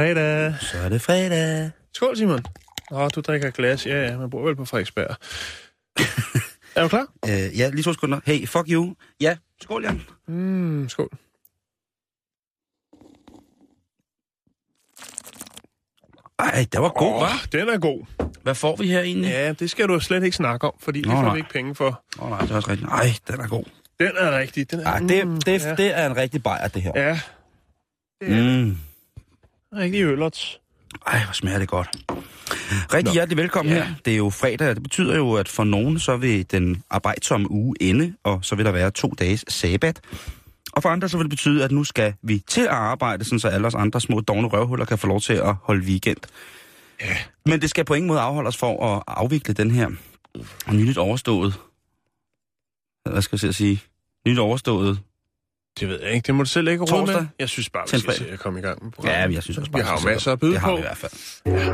Fredag. Så er det fredag. Skål, Simon. Nå, du drikker glas. Ja, ja, man bor vel på Frederiksberg. er du klar? Øh, ja, lige to sekunder. Hey, fuck you. Ja, skål, Jan. Mm, skål. Ej, det var god, Åh, hva'? den er god. Hvad får vi her egentlig? Ja, det skal du slet ikke snakke om, fordi det Nå, får nej. vi ikke penge for. Åh oh, nej, det er også rigtigt. Ej, den er god. Den er rigtig. Den er, Ej, det, mm, det, ja. det er en rigtig bajer, det her. Ja, det er Mm. Rigtig øllerts. Ej, hvor smager det godt. Rigtig Nå. hjertelig velkommen Ja. her. Det er jo fredag, og det betyder jo, at for nogen, så vil den arbejdsomme uge ende, og så vil der være to dages sabbat. Og for andre, så vil det betyde, at nu skal vi til at arbejde, sådan så alle os andre små dogne røvhuller kan få lov til at holde weekend. Ja. Men det skal på ingen måde afholde os for at afvikle den her nyligt overstået... Hvad skal jeg sige? Nyt overstået Det ved jeg ikke. Det må du selv ikke råde med. Jeg synes bare, vi skal se at komme i gang med programmet. Ja, men jeg synes også bare... Vi har jo masser at byde Det har på. vi i hvert fald. Ja.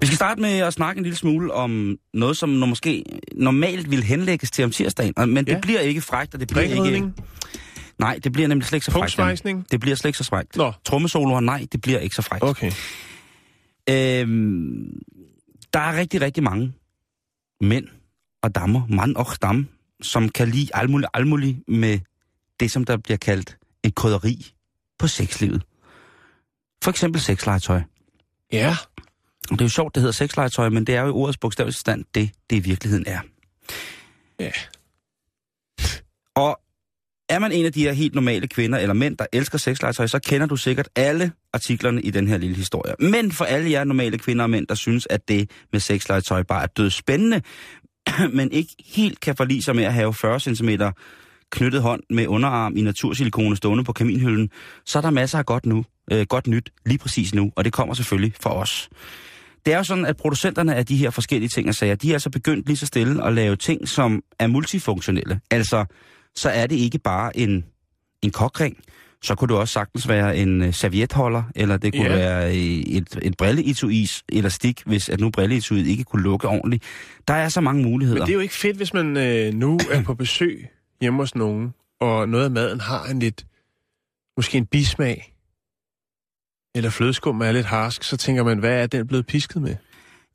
Vi skal starte med at snakke en lille smule om noget, som når måske normalt vil henlægges til om tirsdagen. Men det Ja. bliver ikke frægt, og det bliver ikke... Nej, det bliver nemlig slet ikke så frægt. Det bliver slet ikke så frægt. Nå, Trommesoloer, nej, det bliver ikke så frægt. okay. Øhm, der er rigtig, rigtig mange mænd og damer, mand og dam, som kan lide alt muligt, alt muligt med det, som der bliver kaldt et krydderi på sexlivet. For eksempel sexlegetøj. Ja. Og det er jo sjovt, det hedder sexlegetøj, men det er jo i ordets bogstavelige stand det, det i virkeligheden er. Ja. Og er man en af de her helt normale kvinder eller mænd, der elsker sexlegetøj, så kender du sikkert alle artiklerne i den her lille historie. Men for alle jer normale kvinder og mænd, der synes, at det med sexlegetøj bare er død spændende, men ikke helt kan forlige sig med at have 40 cm knyttet hånd med underarm i natursilikone stående på kaminhylden, så er der masser af godt, nu, øh, godt nyt lige præcis nu, og det kommer selvfølgelig fra os. Det er jo sådan, at producenterne af de her forskellige ting og sager, de er altså begyndt lige så stille at lave ting, som er multifunktionelle. Altså, så er det ikke bare en, en kokring, så kunne det også sagtens være en øh, servietholder, eller det kunne Ja. være øh, et, et brilleetuis elastik, hvis at nu brilleetuiet ikke kunne lukke ordentligt. Der er så mange muligheder. Men det er jo ikke fedt, hvis man øh, nu er på besøg hjemme hos nogen, og noget af maden har en lidt, måske en bismag, eller flødeskum er lidt harsk, så tænker man, hvad er den blevet pisket med?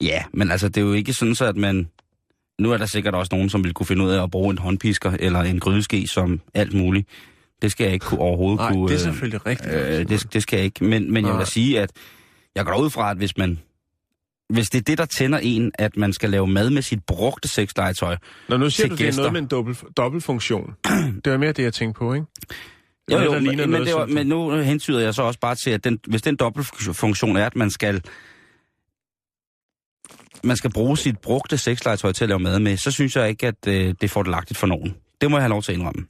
Ja, men altså, det er jo ikke sådan, så at man... Nu er der sikkert også nogen, som vil kunne finde ud af at bruge en håndpisker eller en grydeske som alt muligt. Det skal jeg ikke kunne overhovedet Nej, kunne... det er øh, selvfølgelig rigtigt. Øh, det, det skal jeg ikke. Men, men jeg vil sige, at jeg går ud fra, at hvis man... Hvis det er det, der tænder en, at man skal lave mad med sit brugte sexlegetøj. Når nu siger du, det er gæster. noget med en dobbelt, dobbeltfunktion. det var mere det, jeg tænkte på, ikke? Jo, jo, men, men, det var, men nu hentyder jeg så også bare til, at den, hvis den dobbeltfunktion er, at man skal man skal bruge sit brugte sexlegetøj til at lave mad med, så synes jeg ikke, at øh, det er fordelagtigt for nogen. Det må jeg have lov til at indrømme.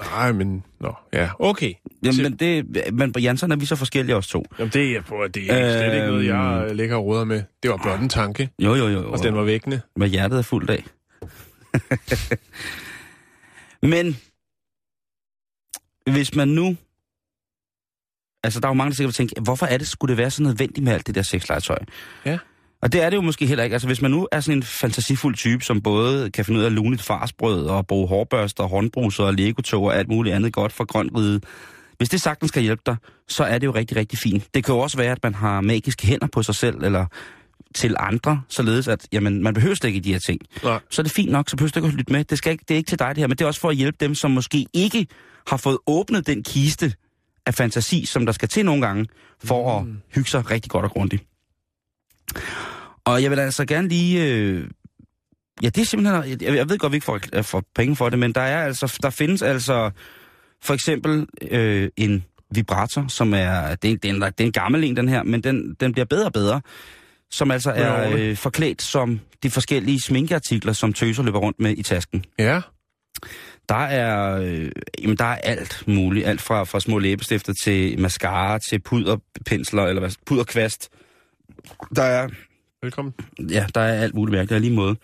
Nej, men... Nå, ja, okay. Jamen, men, det, men på Jansson er vi så forskellige os to. Jamen, det er på, at det er slet ikke noget, jeg Øhm. øh, ligger og råder med. Det var blot en tanke, Jo, jo, jo. og den var vækkende. Hvad hjertet er fuldt af. Men hvis man nu... Altså, der er jo mange, der sikkert vil tænke, hvorfor er det, skulle det være så nødvendigt med alt det der sexlegetøj? Ja. Og det er det jo måske heller ikke. Altså, hvis man nu er sådan en fantasifuld type, som både kan finde ud af at lune et farsbrød, og bruge hårbørster, håndbruser og legotog og alt muligt andet godt for grønt ride, hvis det sagtens kan hjælpe dig, så er det jo rigtig, rigtig fint. Det kan jo også være, at man har magiske hænder på sig selv, eller til andre, således at jamen, man behøver slet ikke de her ting. Nej. Så er det fint nok, så behøver du ikke at lytte med. Det, skal ikke, det er ikke til dig det her, men det er også for at hjælpe dem, som måske ikke har fået åbnet den kiste af fantasi, som der skal til nogle gange, for mm. at hygge sig rigtig godt og grundigt. Og jeg vil altså gerne lige øh, Ja, det er simpelthen... Jeg, jeg ved godt, vi ikke får, øh, får penge for det, men der, er altså, der findes altså for eksempel øh, en vibrator, som er... Det er, det, er en, det er en gammel en, den her, men den, den bliver bedre og bedre. Som altså er øh, forklædt som de forskellige sminkeartikler, som tøser løber rundt med i tasken. Ja. Der er, øh, jamen, der er alt muligt. Alt fra, fra små læbestifter til mascara, til puderpensler, eller hvad, puderkvast. Der er Velkommen. Ja, der er alt muligt mærkeligt, der er lige måde.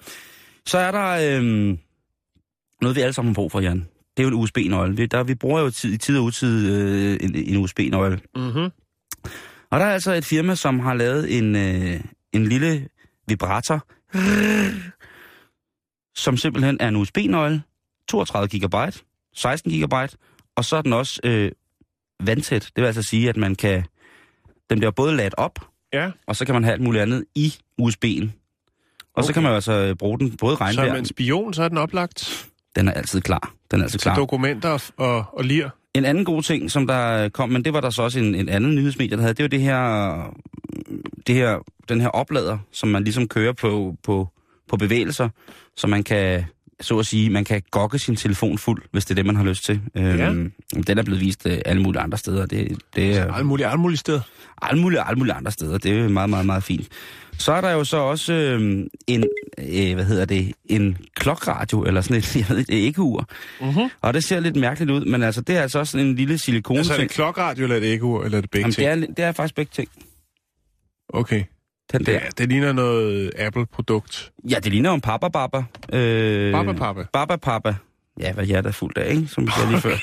Så er der øhm, noget, vi alle sammen har brug for, Jan. Det er jo en USB-nøgle. Vi, der, vi bruger jo tid, i tid og utid øh, en, en USB-nøgle. Mm-hmm. Og der er altså et firma, som har lavet en, øh, en lille vibrator, som simpelthen er en USB-nøgle, 32 GB, 16 GB, og så er den også øh, vandtæt. Det vil altså sige, at man kan... Den bliver både ladt op, Ja, og så kan man have alt muligt andet i USB'en. Og okay. så kan man altså øh, bruge den både så regnvejr. man spion, så er den oplagt Den er altid klar. Den er altid klar. dokumenter og, og, og lir. En anden god ting, som der kom, men det var der så også en, en anden nyhedsmedie, der havde, det var det her, det her, den her oplader, som man ligesom kører på, på, på bevægelser, så man kan, så at sige, man kan gokke sin telefon fuld, hvis det er det, man har lyst til. Ja. Øhm, den er blevet vist øh, alle mulige andre steder. Det, det er Alle mulige, alle mulige steder. alle mulige, alle mulige andre steder. Det er meget, meget, meget fint. Så er der jo så også øh, en, øh, hvad hedder det, en klokradio, eller sådan et, jeg ved ikke, et ekkeur. Mm-hmm. Og det ser lidt mærkeligt ud, men altså, det er altså også sådan en lille silikone Altså er det klokradio, eller er det ekkour, eller er det begge Jamen, ting? det, er, det er faktisk begge ting. Okay. Den der. Ja, det ligner noget Apple-produkt. Ja, det ligner en Papa Baba. Øh, Papa Papa. Baba Papa. Ja, hvad hjertet er fuldt af, ikke? Som vi sagde lige før.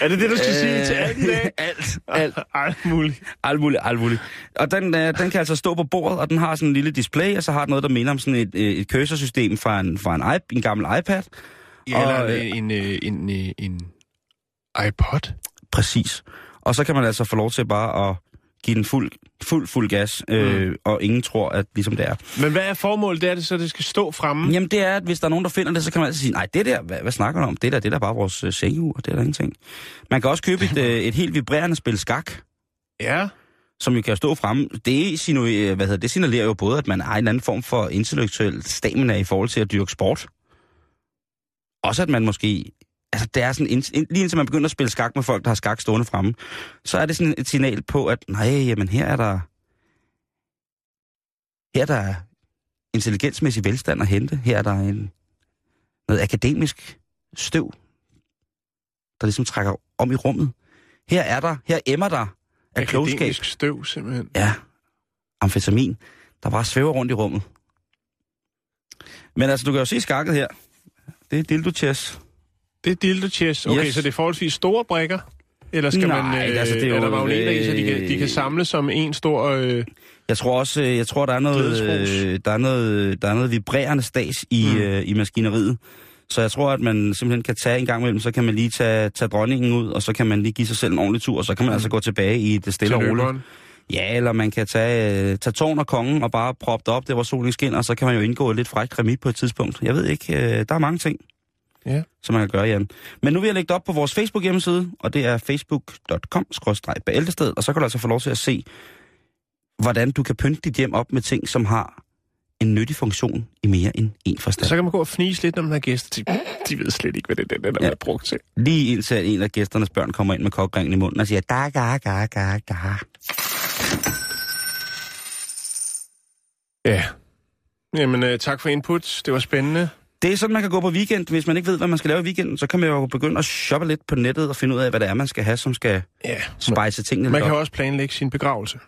Er det det, du skal Øh, sige til alt i dag? alt, alt, Alt muligt. alt muligt, alt muligt. Og den, øh, den kan altså stå på bordet, og den har sådan en lille display, og så har den noget, der minder om sådan et, øh, et cursorsystem fra en, fra en, iP- en gammel iPad. Ja, eller Og, øh, en, en, en, en, en iPod. Præcis. Og så kan man altså få lov til bare at give den fuld, fuld, fuld gas, øh, mm. og ingen tror, at ligesom det er. Men hvad er formålet? Det er det så, det skal stå fremme? Jamen det er, at hvis der er nogen, der finder det, så kan man altid sige, nej, det der, hvad, hvad snakker du om? Det der, det er da bare vores øh, sengeur, det er der ingenting. Man kan også købe et, øh, et helt vibrerende spil skak, Ja. som jo kan stå fremme. Det, sinu, øh, hvad hedder, det signalerer jo både, at man har en eller anden form for intellektuel stamina i forhold til at dyrke sport. Også at man måske... Altså, det er sådan, ind, lige indtil man begynder at spille skak med folk, der har skak stående fremme, så er det sådan et signal på, at nej, jamen her er der... Her er der intelligensmæssig velstand at hente. Her er der en, noget akademisk støv, der ligesom trækker om i rummet. Her er der, her emmer der af klogskab. Akademisk støv, simpelthen. Ja, amfetamin, der bare svæver rundt i rummet. Men altså, du kan jo se skakket her. Det er dildo chess. Det er dildo chess. Okay, Yes. så det er forholdsvis store brækker? Eller skal Nej, man, øh, altså, det er er, der magneter i, så de kan, de øh, kan samles som en stor... Øh, Jeg tror også, øh, jeg tror, der er noget, øh, der er noget, der er noget vibrerende stas i, Mm. mm. øh, i maskineriet. Så jeg tror, at man simpelthen kan tage en gang imellem, så kan man lige tage, tage dronningen ud, og så kan man lige give sig selv en ordentlig tur, og så kan man altså gå tilbage i det stille til og roligt. Ja, eller man kan tage, tage tårn og kongen og bare proppe det op, det hvor solen skinner, og så kan man jo indgå et lidt frækt remit på et tidspunkt. Jeg ved ikke, øh, der er mange ting, Ja. som man kan gøre, Jan. Men nu vil jeg lægge det op på vores Facebook-hjemmeside, og det er facebook.com-bæltested, og så kan du altså få lov til at se, hvordan du kan pynte dit hjem op med ting, som har en nyttig funktion i mere end en forstand. Så kan man gå og fnise lidt, når man har gæster. De, de ved slet ikke, hvad det er, den der Ja. er brugt til. Lige indtil en af gæsternes børn kommer ind med kokringen i munden og siger, da, ga, ga, ga, ga. Ja. Jamen, øh, tak for input. Det var spændende. Det er sådan, man kan gå på weekend. Hvis man ikke ved, hvad man skal lave i weekenden, så kan man jo begynde at shoppe lidt på nettet og finde ud af, hvad det er, man skal have, som skal Ja. spejse tingene Man kan op. også planlægge sin begravelse.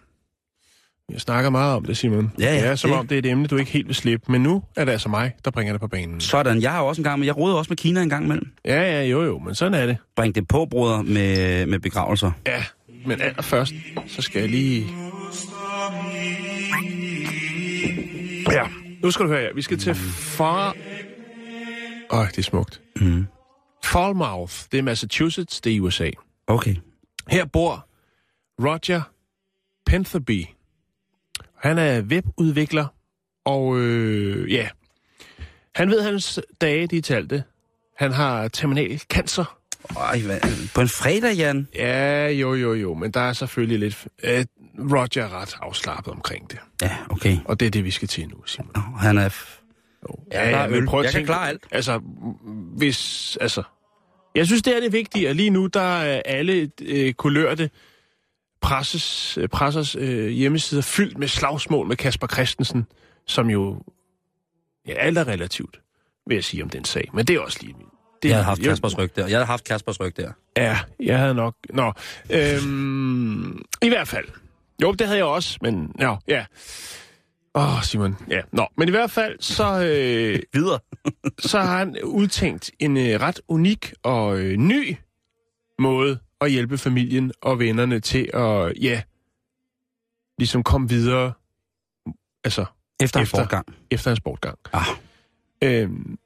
Jeg snakker meget om det, Simon. Ja, ja, det er som det- om, det er et emne, du ikke helt vil slippe. Men nu er det altså mig, der bringer det på banen. Sådan, jeg har også en gang med, jeg rodede også med Kina en gang imellem. Ja, ja, jo, jo, men sådan er det. Bring det på, broder, med, med begravelser. Ja, men allerførst, så skal jeg lige... Ja, nu skal du høre her. Vi skal til Far... Øj, det er smukt. Mm. Falmouth, det er Massachusetts, det er USA. Okay. Her bor Roger Pentherby. Han er webudvikler, og øh, ja, han ved, hans dage, de er talte. Han har terminal cancer. Øj, hvad? På en fredag, Jan? Ja, jo, jo, jo, men der er selvfølgelig lidt... Øh, Roger er ret afslappet omkring det. Ja, okay. Og det er det, vi skal til nu, Simon. Han er... Jo. Ja, øl. men prøv at Jeg kan tænke- klare alt. Altså, hvis... Altså, jeg synes, det er det vigtige, og lige nu, der er alle øh, kulørte presses, øh, pressers øh, hjemmesider fyldt med slagsmål med Kasper Christensen, som jo... Ja, alt er relativt, vil jeg sige om den sag. Men det er også lige... Det, Jeg havde haft Kaspers ryg der. Jeg havde haft Kaspers ryg der. Ja, jeg havde nok... Nå, øhm, i hvert fald. Jo, det havde jeg også, men... Ja, ja. Åh, oh, Simon. Ja, nå. Men i hvert fald, så, øh, Videre. så har han udtænkt en øh, ret unik og øh, ny måde at hjælpe familien og vennerne til at, ja, ligesom komme videre, altså Efter Efter. fortgang. efter en sportgang. Ah. Øhm,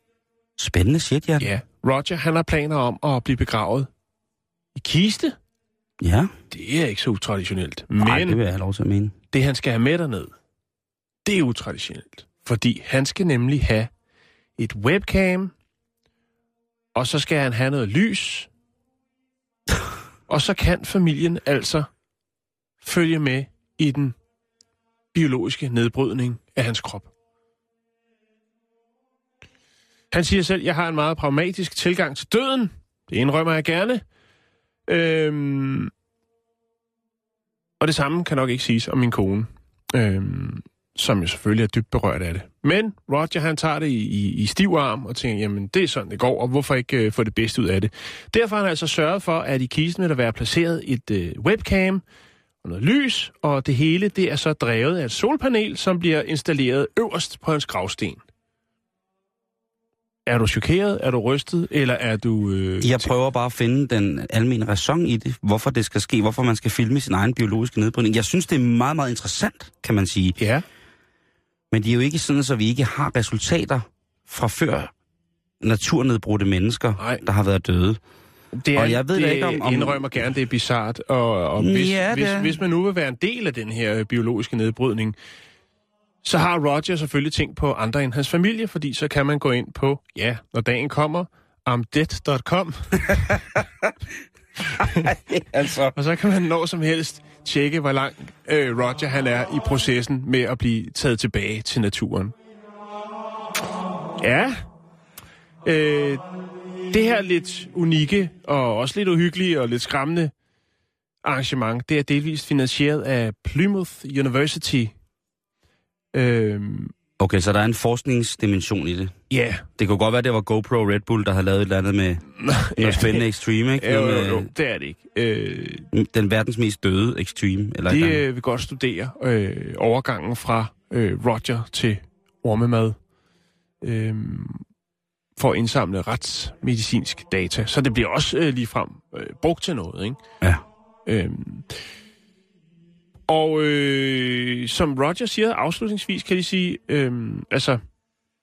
Spændende shit, Jan. ja, Roger, han har planer om at blive begravet i kiste. Ja. Det er ikke så utraditionelt. Nej, Men det vil jeg have lov til at mene. det, han skal have med derned, det er utraditionelt. Fordi han skal nemlig have et webcam, og så skal han have noget lys, og så kan familien altså følge med i den biologiske nedbrydning af hans krop. Han siger selv, jeg har en meget pragmatisk tilgang til døden. Det indrømmer jeg gerne. Øhm, og det samme kan nok ikke siges om min kone, øhm, som jo selvfølgelig er dybt berørt af det. Men Roger, han tager det i, i, i stiv arm og tænker, jamen det er sådan, det går, og hvorfor ikke øh, få det bedste ud af det? Derfor har han altså sørget for, at i kisten vil der være placeret et øh, webcam og noget lys, og det hele det er så drevet af et solpanel, som bliver installeret øverst på hans gravsten. Er du chokeret? Er du rystet? Eller er du... Øh, Jeg prøver bare at finde den almindelige ræson i det, hvorfor det skal ske, hvorfor man skal filme sin egen biologiske nedbrydning. Jeg synes, det er meget, meget interessant, kan man sige. Ja. Men det er jo ikke sådan, så vi ikke har resultater fra før naturnedbrudte mennesker, Nej. der har været døde. Det er, Og jeg ved det ikke, om- om- indrømmer gerne, det er bizart. Og, og hvis, Ja, hvis, hvis man nu vil være en del af den her øh, biologiske nedbrydning, så har Roger selvfølgelig tænkt på andre end hans familie, fordi så kan man gå ind på, ja, når dagen kommer, amdead.com, altså. og så kan man når som helst tjekke, hvor lang øh, Roger han er i processen med at blive taget tilbage til naturen. Ja, øh, det her lidt unikke og også lidt uhyggelige og lidt skræmmende arrangement, det er delvist finansieret af Plymouth University. Øh, Okay, så der er en forskningsdimension i det. ja, Det kunne godt være, det var GoPro Red Bull, der havde lavet et eller andet med noget spændende extreme, ikke? jo, jo, jo, det er det ikke. Øh, Den verdens mest døde extreme, eller et de eller andet. øh, vil godt studere øh, overgangen fra øh, Roger til ormemad øh, for at indsamle retsmedicinsk data. Så det bliver også øh, ligefrem øh, brugt til noget, ikke? Ja. Øhm, og øh, som Roger siger afslutningsvis, kan de sige, øhm, altså,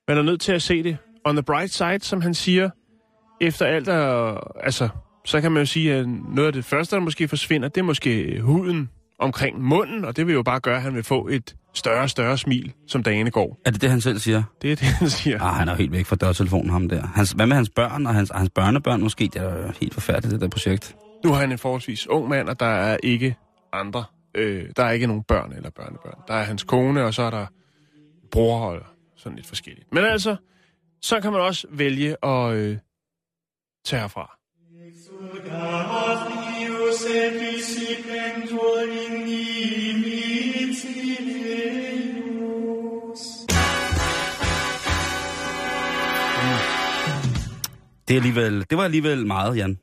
man er nødt til at se det on the bright side, som han siger, efter alt er, altså, så kan man jo sige, at noget af det første, der måske forsvinder, det er måske huden omkring munden, og det vil jo bare gøre, at han vil få et større og større smil, som dagene går. Er det det, han selv siger? Det er det, han siger. Ah, han er helt væk fra dørtelefonen, ham der. Hans, hvad med hans børn og hans, hans børnebørn måske? Det er jo helt forfærdeligt, det der projekt. Nu er han en forholdsvis ung mand, og der er ikke andre. Øh, der er ikke nogen børn eller børnebørn. Der er hans kone, og så er der bror og sådan lidt forskelligt. Men altså, så kan man også vælge at øh, tage herfra. Det, er alligevel, det var alligevel meget, Jan.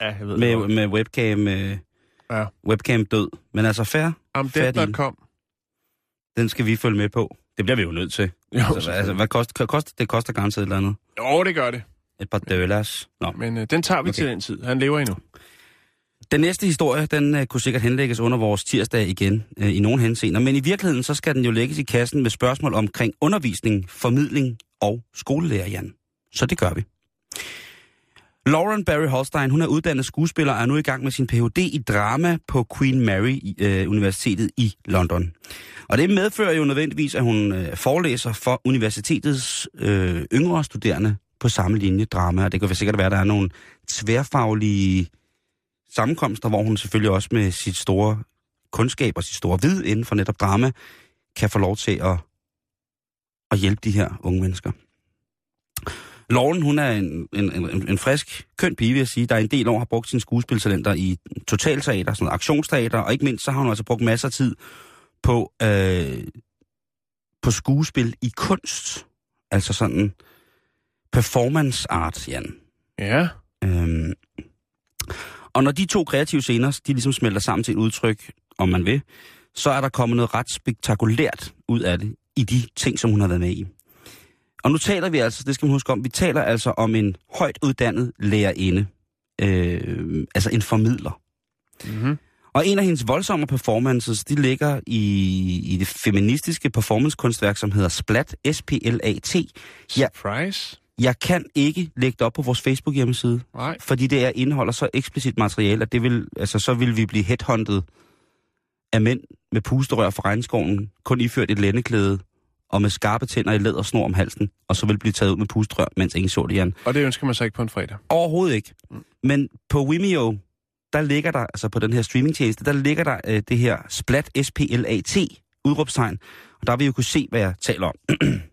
Ja, jeg ved Med, det. med webcam, øh, Ja. webcam død. Men altså fair, Amdead.com. den skal vi følge med på. Det bliver vi jo nødt til. Jo, Altså, altså hvad koster, koster, det koster garanteret et eller andet. jo, det gør det. Et par dollars. Nå. Men øh, den tager vi okay. til den tid. Han lever endnu. Den næste historie, den uh, kunne sikkert henlægges under vores tirsdag igen uh, i nogen henseender, men i virkeligheden så skal den jo lægges i kassen med spørgsmål omkring undervisning, formidling og skolelærer, Jan. Så det gør vi. Lauren Barry Holstein, hun er uddannet skuespiller og er nu i gang med sin Ph.D. i drama på Queen Mary øh, Universitetet i London. Og det medfører jo nødvendigvis, at hun øh, forelæser for universitetets øh, yngre studerende på samme linje drama, og det kan sikkert være, at der er nogle tværfaglige sammenkomster, hvor hun selvfølgelig også med sit store kundskab og sit store vid inden for netop drama, kan få lov til at at hjælpe de her unge mennesker. Lauren, hun er en, en, en, en frisk, køn pige, vil jeg sige, der i en del år har brugt sine skuespiltalenter i totalteater, sådan aktionsteater, og ikke mindst så har hun altså brugt masser af tid på, øh, på skuespil i kunst. Altså sådan performance art, Jan. Ja. Øhm, og når de to kreative scener, de ligesom smelter sammen til et udtryk, om man vil, så er der kommet noget ret spektakulært ud af det, i de ting, som hun har været med i. Og nu taler vi altså, det skal man huske om, vi taler altså om en højt uddannet lærerinde. Øh, altså en formidler. Mm-hmm. Og en af hendes voldsomme performances, de ligger i, i det feministiske performancekunstværk, som hedder Splat, S-P-L-A-T. Ja. Surprise? Jeg kan ikke lægge det op på vores Facebook-hjemmeside, Nej. fordi det er indeholder så eksplicit materiale, at det vil, altså, så vil vi blive headhunted af mænd med pusterør fra regnskoven, kun iført et lændeklæde og med skarpe tænder i lædersnor om halsen, og så vil blive taget ud med pusterør, mens ingen så det, Jan. Og det ønsker man sig ikke på en fredag. Overhovedet ikke. Men på Vimeo, der ligger der, altså på den her streamingtjeneste, der ligger der øh, det her Splat, S-P-L-A-T, udråbstegn. Og der vil I jo kunne se, hvad jeg taler om.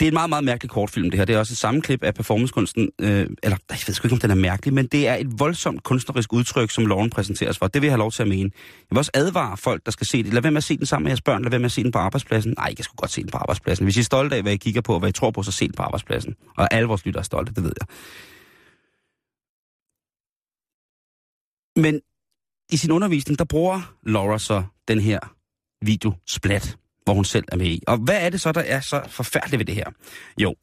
det er en meget, meget mærkelig kortfilm, det her. Det er også et sammenklip af performancekunsten. Øh, eller, jeg ved sgu ikke, om den er mærkelig, men det er et voldsomt kunstnerisk udtryk, som loven præsenteres for. Det vil jeg have lov til at mene. Jeg vil også advare folk, der skal se det. Lad være med at se den sammen med jeres børn. Lad være med at se den på arbejdspladsen. Nej, jeg skulle godt se den på arbejdspladsen. Hvis I er stolte af, hvad I kigger på, og hvad I tror på, så se den på arbejdspladsen. Og alle vores lytter er stolte, det ved jeg. Men i sin undervisning, der bruger Laura så den her video splat, hvor hun selv er med i. Og hvad er det så, der er så forfærdeligt ved det her? Jo,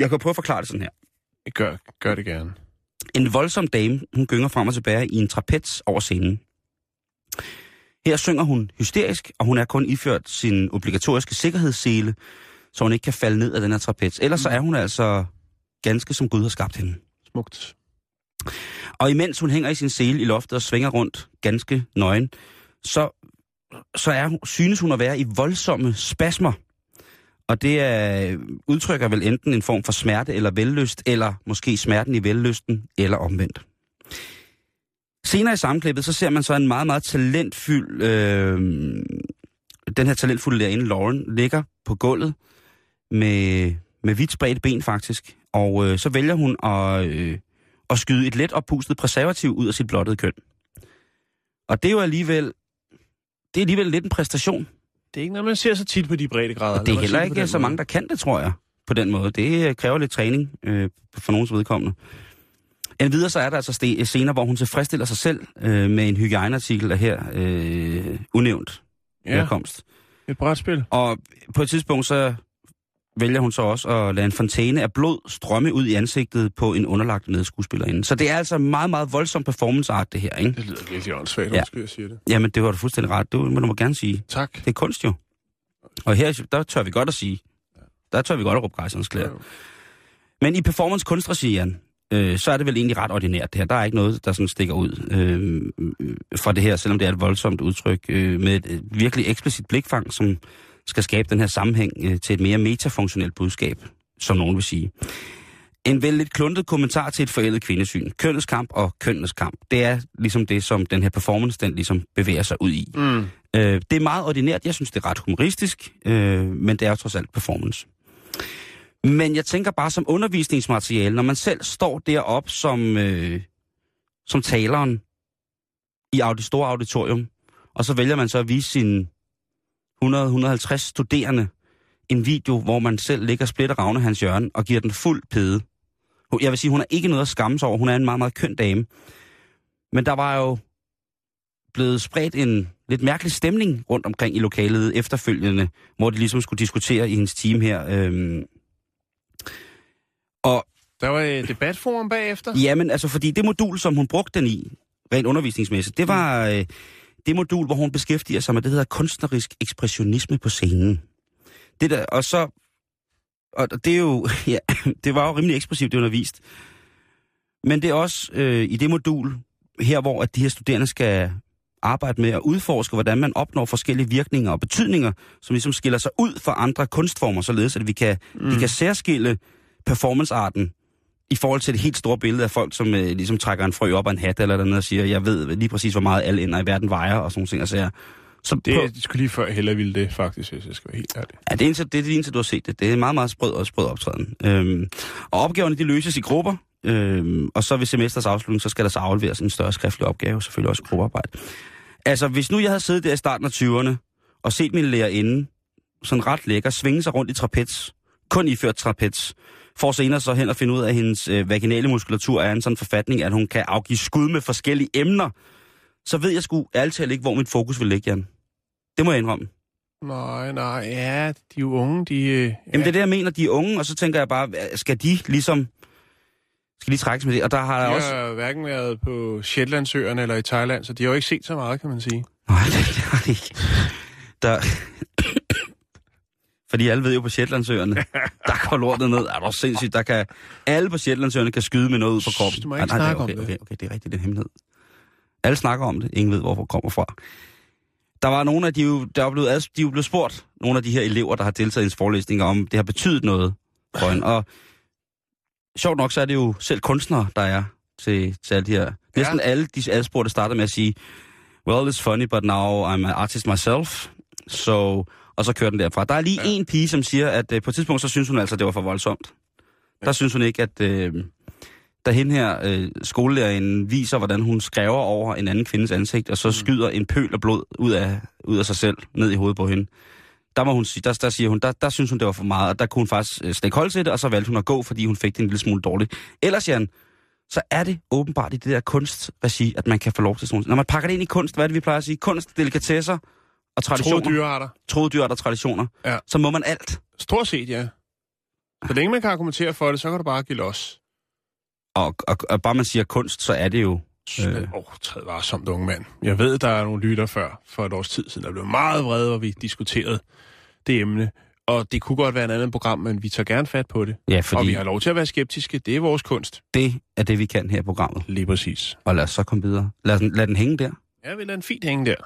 jeg kan prøve at forklare det sådan her. Gør, gør det gerne. En voldsom dame, hun gynger frem og tilbage i en trapez over scenen. Her synger hun hysterisk, og hun er kun iført sin obligatoriske sikkerhedssele, så hun ikke kan falde ned af den her trapez. Ellers så er hun altså ganske som Gud har skabt hende. Smukt. Og imens hun hænger i sin sele i loftet og svinger rundt ganske nøgen, så, så er, hun- synes hun at være i voldsomme spasmer. Og det er, udtrykker vel enten en form for smerte eller vellyst, eller måske smerten i vellysten, eller omvendt. Senere i sammenklippet, så ser man så en meget, meget talentfuld... Øh, den her talentfulde lærerinde, Lauren, ligger på gulvet med, med vidt spredte ben faktisk. Og øh, så vælger hun at, øh, at skyde et let oppustet præservativ ud af sit blottede køn. Og det er jo alligevel... Det er alligevel lidt en præstation. Det er ikke noget, man ser så tit på de brede grader. Og det er heller ikke så mange, der kan det, tror jeg, på den måde. Det øh, kræver lidt træning øh, for nogens vedkommende. Endvidere så er der altså ste- scener, hvor hun tilfredsstiller sig selv øh, med en hygiejneartikel af her øh, unævnt Ja, herkomst. et brætspil. Og på et tidspunkt så vælger hun så også at lade en fontæne af blod strømme ud i ansigtet på en underlagt medskuespillerinde. Så det er altså meget, meget voldsom performance art, det her, ikke? Det lyder virkelig åndssvagt, Ja. jeg siger det. Jamen, det var du fuldstændig ret. Det må du må gerne sige. Tak. Det er kunst jo. Og her, der tør vi godt at sige. Der tør vi godt at råbe gejserens klæder. Jo. Men i performance kunstregi, Jan, øh, så er det vel egentlig ret ordinært det her. Der er ikke noget, der sådan stikker ud øh, øh, fra det her, selvom det er et voldsomt udtryk, øh, med et virkelig eksplicit blikfang, som skal skabe den her sammenhæng øh, til et mere metafunktionelt budskab, som nogen vil sige. En vel lidt kluntet kommentar til et forældet kvindesyn. Kønnets kamp og kønnenes kamp. Det er ligesom det, som den her performance, den ligesom bevæger sig ud i. Mm. Øh, det er meget ordinært. Jeg synes, det er ret humoristisk, øh, men det er jo trods alt performance. Men jeg tænker bare som undervisningsmateriale, når man selv står derop som, øh, som taleren i audi store auditorium, og så vælger man så at vise sine 100-150 studerende en video, hvor man selv ligger splitter ravne hans hjørne og giver den fuld pede. Jeg vil sige, hun er ikke noget at skamme sig over. Hun er en meget, meget køn dame. Men der var jo blevet spredt en lidt mærkelig stemning rundt omkring i lokalet efterfølgende, hvor de ligesom skulle diskutere i hendes team her. Øhm. Og Der var et debatforum bagefter. Jamen, altså, fordi det modul, som hun brugte den i, rent undervisningsmæssigt, det var øh, det modul, hvor hun beskæftiger sig med det, der hedder kunstnerisk ekspressionisme på scenen. Det der, og så, og det er jo, ja, det var jo rimelig ekspressivt, det hun har vist. Men det er også øh, i det modul, her hvor at de her studerende skal arbejde med at udforske, hvordan man opnår forskellige virkninger og betydninger, som ligesom skiller sig ud fra andre kunstformer, således at vi kan, mm. vi kan særskille performancearten i forhold til det helt store billede af folk, som øh, ligesom trækker en frø op af en hat eller noget og siger, jeg ved lige præcis, hvor meget alle ender i verden vejer og sådan ting. Altså, Så på, Det, er, det skulle lige før, jeg hellere ville det, faktisk, hvis jeg skal være helt ærlig. Ja, det er, eneste, det er det eneste, du har set det. Det er meget, meget sprød og sprød optræden. Øhm, og opgaverne, de løses i grupper, øhm, og så ved semesters afslutning, så skal der så afleveres en større skriftlig opgave, selvfølgelig også gruppearbejde. Altså, hvis nu jeg havde siddet der i starten af 20'erne, og set min lærerinde, sådan ret lækker, svinge sig rundt i trapez, kun iført trapez, for senere så hen at finde ud af, at hendes øh, vaginale muskulatur er en sådan forfatning, at hun kan afgive skud med forskellige emner, så ved jeg sgu ærligt talt ikke, hvor mit fokus vil ligge, Jan. Det må jeg indrømme. Nej, nej, ja, de er jo unge, de... Øh, Jamen det er det, jeg mener, de er unge, og så tænker jeg bare, skal de ligesom... Skal de trækkes med det? Og der har jeg de også... har hverken været på Shetlandsøerne eller i Thailand, så de har jo ikke set så meget, kan man sige. Nej, det har de ikke. Der... Fordi alle ved jo på Shetlandsøerne, der går lortet ned. Er du sindssygt? Der kan... Alle på Shetlandsøerne kan skyde med noget ud fra kroppen. du må ikke Nej, nej, snakke okay, om det. okay, okay, det er rigtigt, det er en hemmelighed. Alle snakker om det. Ingen ved, hvorfor det kommer fra. Der var nogle af de, jo- der er blevet, de er blevet spurgt, nogle af de her elever, der har deltaget i ens forelæsninger, om det har betydet noget for en. Og sjovt nok, så er det jo selv kunstnere, der er til, til alle de her. Næsten alle de adspurgte starter med at sige, well, it's funny, but now I'm an artist myself. So, og så kører den derfra. Der er lige ja. en pige, som siger, at øh, på et tidspunkt, så synes hun altså, at det var for voldsomt. Ja. Der synes hun ikke, at øh, da hende her øh, skolelæreren viser, hvordan hun skræver over en anden kvindes ansigt, og så skyder en pøl af blod ud af, ud af sig selv, ned i hovedet på hende. Der, må hun sige, der, der siger hun, der, der synes hun, det var for meget, og der kunne hun faktisk øh, stikke hold til det, og så valgte hun at gå, fordi hun fik det en lille smule dårligt. Ellers, Jan, så er det åbenbart i det der kunstregi, at man kan få lov til sådan. Når man pakker det ind i kunst, hvad er det, vi plejer at sige? Kunst, delikatesser og traditioner. Troede dyrearter. Troede dyr og traditioner. Ja. Så må man alt. Stort set, ja. Så længe man kan argumentere for det, så kan du bare give los. Og, og, og bare man siger kunst, så er det jo... Åh, øh. oh, træd varsomt, unge mand. Jeg ved, der er nogle lytter før, for et års tid siden, der blev meget vrede, hvor vi diskuterede det emne. Og det kunne godt være et andet program, men vi tager gerne fat på det. Ja, Fordi... Og vi har lov til at være skeptiske. Det er vores kunst. det er det, vi kan her i programmet. Lige præcis. Og lad os så komme videre. Lad den, lad den hænge der. Ja, vi lader en fint hænge der.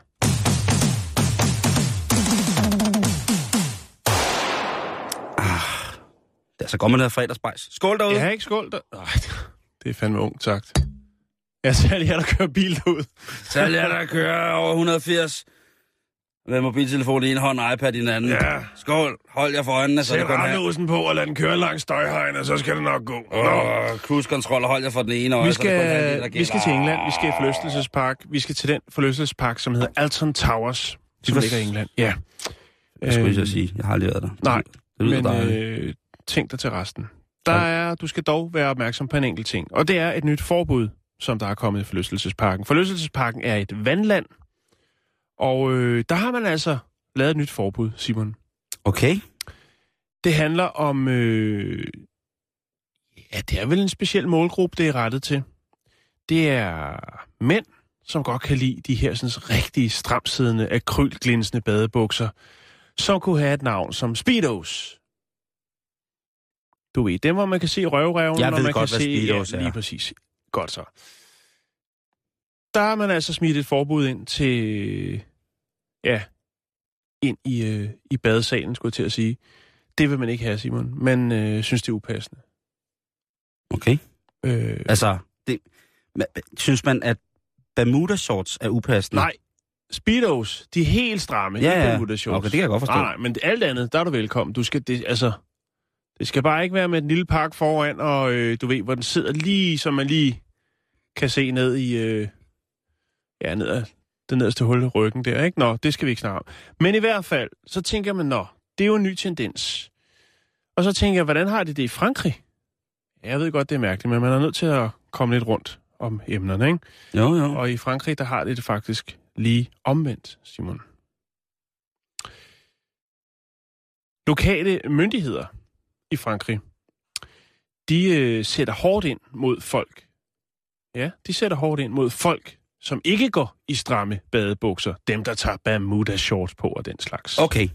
Ja, så går man ned af fredagsbejs. Skål derude. Ja, ikke skål der. Ej, det er fandme ungt sagt. Jeg ser lige, at der kører bil derud. Så er jeg, der kører over 180 med mobiltelefon i en hånd og iPad i den anden. Ja. Skål. Hold jer for øjnene, så Sæt det går her. på og lad den køre langs støjhegn, og så skal det nok gå. Nå. Åh, cruise control og hold jer for den ene øje. Vi så det kun er skal, der vi skal til England, vi skal i forlystelsespark. Vi skal til den forlystelsespark, som hedder Alton Towers, som ligger i England. Ja. Jeg skulle Øhm, så sige, jeg har aldrig været der. Nej, det lyder Men øh, tænk dig til resten. Der er, du skal dog være opmærksom på en enkelt ting, og det er et nyt forbud, som der er kommet i forlystelsesparken. Forlystelsesparken er et vandland, og øh, der har man altså lavet et nyt forbud, Simon. Okay. Det handler om... Øh, ja, det er vel en speciel målgruppe, det er rettet til. Det er mænd, som godt kan lide de her sådan, rigtig stramsiddende, akrylglinsende badebukser, som kunne have et navn som Speedos. Du ved, dem hvor man kan se røvreven, Jeg og man godt, kan se... Speedos ja, lige præcis. Godt så. Der har man altså smidt et forbud ind til... Ja, ind i, øh, i badesalen, skulle jeg til at sige. Det vil man ikke have, Simon. Man øh, synes, det er upassende. Okay. Øh, Altså, det, ma- synes man, at Bermuda shorts er upassende? nej, Speedos, de er helt stramme. Ja, ja. Bermuda shorts. Okay, det kan jeg godt forstå. Nej, nej, men alt andet, der er du velkommen. Du skal, det, altså, det skal bare ikke være med en lille park foran, og øh, du ved, hvor den sidder lige, så man lige kan se ned i, øh, ja, ned ad det nederste hul i ryggen der, ikke? Nå, det skal vi ikke snakke om. Men i hvert fald, så tænker man, nå, det er jo en ny tendens. Og så tænker jeg, hvordan har de det i Frankrig? Jeg ved godt, det er mærkeligt, men man er nødt til at komme lidt rundt om emnerne, ikke? Jo, jo. Og i Frankrig, der har de det faktisk lige omvendt, Simon. Lokale myndigheder i Frankrig, de øh, sætter hårdt ind mod folk. Ja, de sætter hårdt ind mod folk, som ikke går i stramme badebukser. Dem, der tager Bermuda shorts på og den slags. Okay.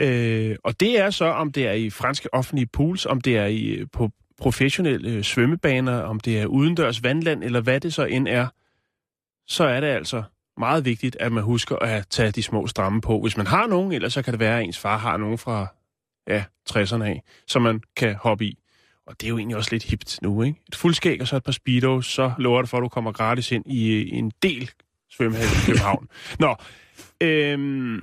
Øh, og det er så, om det er i franske offentlige pools, om det er i, øh, på professionelle øh, svømmebaner, om det er udendørs vandland, eller hvad det så end er, så er det altså meget vigtigt, at man husker at tage de små stramme på. Hvis man har nogen, ellers så kan det være, at ens far har nogen fra ja, 60'erne af, som man kan hoppe i. Og det er jo egentlig også lidt hipt nu, ikke? Et fuldskæg og så et par speedos, så lover det for, at du kommer gratis ind i, i en del svømmehal i København. Nå, øhm,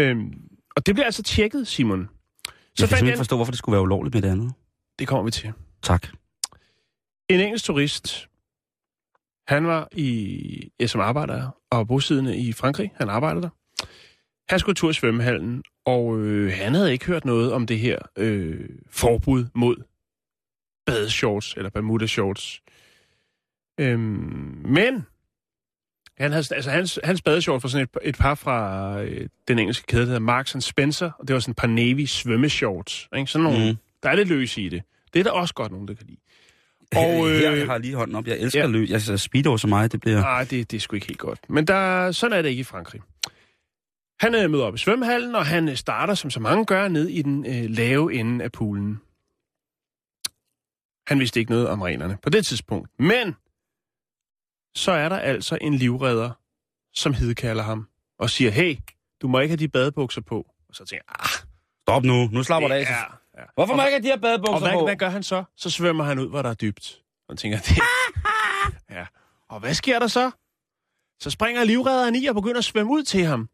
øhm, og det bliver altså tjekket, Simon. Så jeg kan simpelthen ikke forstå, hvorfor det skulle være ulovligt med det andet. det kommer vi til. Tak. En engelsk turist, han var i, ja, som arbejder og bosiddende i Frankrig. Han arbejdede der. Han skulle tur i svømmehallen, og øh, han havde ikke hørt noget om det her øh, forbud mod badeshorts, eller Bermuda shorts. Øhm, men han havde, altså hans, hans badeshorts var sådan et, et par fra øh, den engelske kæde, der hedder Marks and Spencer, og det var sådan et par navy svømmeshorts. Ikke? Sådan nogle, Mm. der er lidt løs i det. Det er der også godt nogen, der kan lide. Og, øh, Her jeg har jeg lige hånden op. Jeg elsker ja. løb. Jeg synes, speedo så meget, det bliver... Nej, det, det er sgu ikke helt godt. Men der, sådan er det ikke i Frankrig. Han øh, møder op i svømmehallen, og han øh, starter, som så mange gør, ned i den øh, lave ende af poolen. Han vidste ikke noget om reglerne på det tidspunkt. Men så er der altså en livredder, som hidkalder ham og siger, hey, du må ikke have de badebukser på. Og så tænker jeg, ah, Stop nu. Nu slapper det af. er, ja. Hvorfor må Og- jeg ikke have de her Og badebukser hvad, på? hvad gør han så? Så svømmer han ud, hvor der er dybt. Og tænker, det... ja. Og hvad sker der så? Så springer livredderen i og begynder at svømme ud til ham.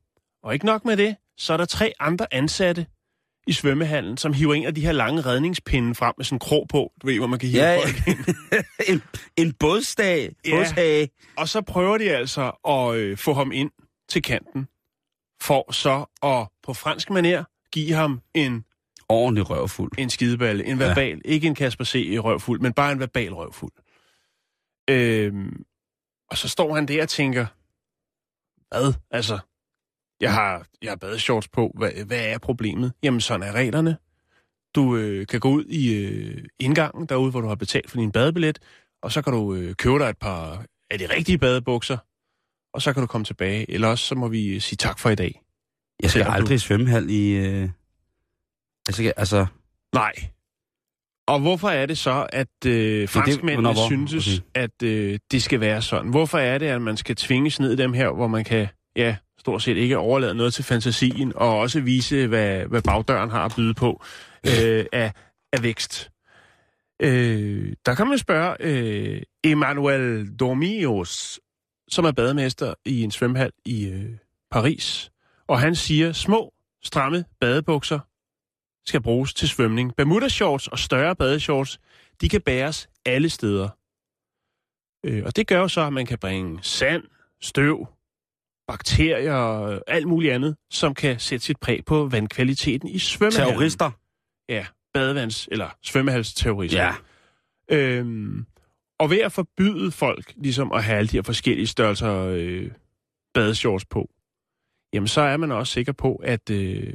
Og ikke nok med det, så er der tre andre ansatte i svømmehallen, som hiver en af de her lange redningspinde frem med sådan en krog på, du ved, hvor man kan hive Ja, folk ind. en, en bådsdag. Ja. Bådshage. Og så prøver de altså at øh, få ham ind til kanten, for så at på fransk manér give ham en Ordentlig røvfuld. en skideballe, en verbal, ja. ikke en Kasper C. røvfuld, men bare en verbal røvfuld. Øhm, og så står han der og tænker, hvad? Altså, jeg har, jeg har badeshorts på. Hvad, hvad er problemet? Jamen, sådan er reglerne. Du øh, kan gå ud i øh, indgangen derude, hvor du har betalt for din badebillet, og så kan du øh, købe dig et par af de rigtige badebukser, og så kan du komme tilbage. Eller også så må vi sige tak for i dag. Jeg skal Selvom du- aldrig i svømmehal i... Øh... Jeg skal, altså... Nej. Og hvorfor er det så, at øh, franskmændene hvornår, hvor? synes, Okay. at øh, det skal være sådan? Hvorfor er det, at man skal tvinges ned i dem her, hvor man kan, ja, stort set ikke overlade noget til fantasien, og også vise, hvad, hvad bagdøren har at byde på øh, af, af vækst? Øh, der kan man spørge øh, Emmanuel Dormios, som er bademester i en svømmehal i øh, Paris, og han siger, små, stramme badebukser skal bruges til svømning. Bermuda shorts og større badeshorts, de kan bæres alle steder. Øh, og det gør jo så, at man kan bringe sand, støv, bakterier og alt muligt andet, som kan sætte sit præg på vandkvaliteten i svømmehallen. Terrorister. Ja, badevands- eller svømmehalsterrorister. Ja. Øhm, og ved at forbyde folk ligesom at have alle de her forskellige størrelser øh, badeshorts på, jamen så er man også sikker på, at øh,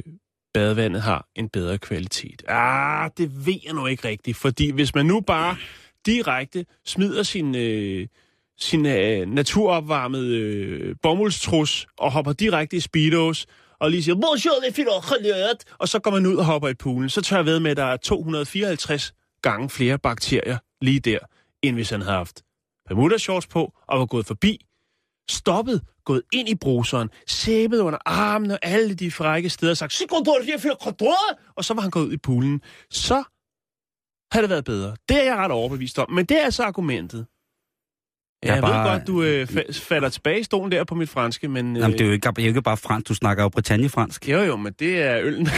badevandet har en bedre kvalitet. Ah, det ved jeg nu ikke rigtigt, fordi hvis man nu bare direkte smider sin, øh, sin øh, naturopvarmede øh, bomuldstrus og hopper direkte i speedos, og lige siger, bonjour, les filles, og så går man ud og hopper i poolen, så tør jeg ved med, at der er 254 gange flere bakterier lige der, end hvis han havde haft Bermuda shorts på og var gået forbi, stoppet, gået ind i bruseren, sæbet under armen og alle de frække steder og sagt, jeg føler kontor!" og så var han gået ud i poolen. Så havde det været bedre. Det er jeg ret overbevist om. Men det er altså argumentet. Ja, Jeg jeg, bare- ved godt, du øh, fa- falder tilbage i stolen der på mit franske, men... Øh, Jamen, det er jo ikke, det er ikke bare fransk. Du snakker jo Bretagne-fransk. Jo, jo, men det er øllen.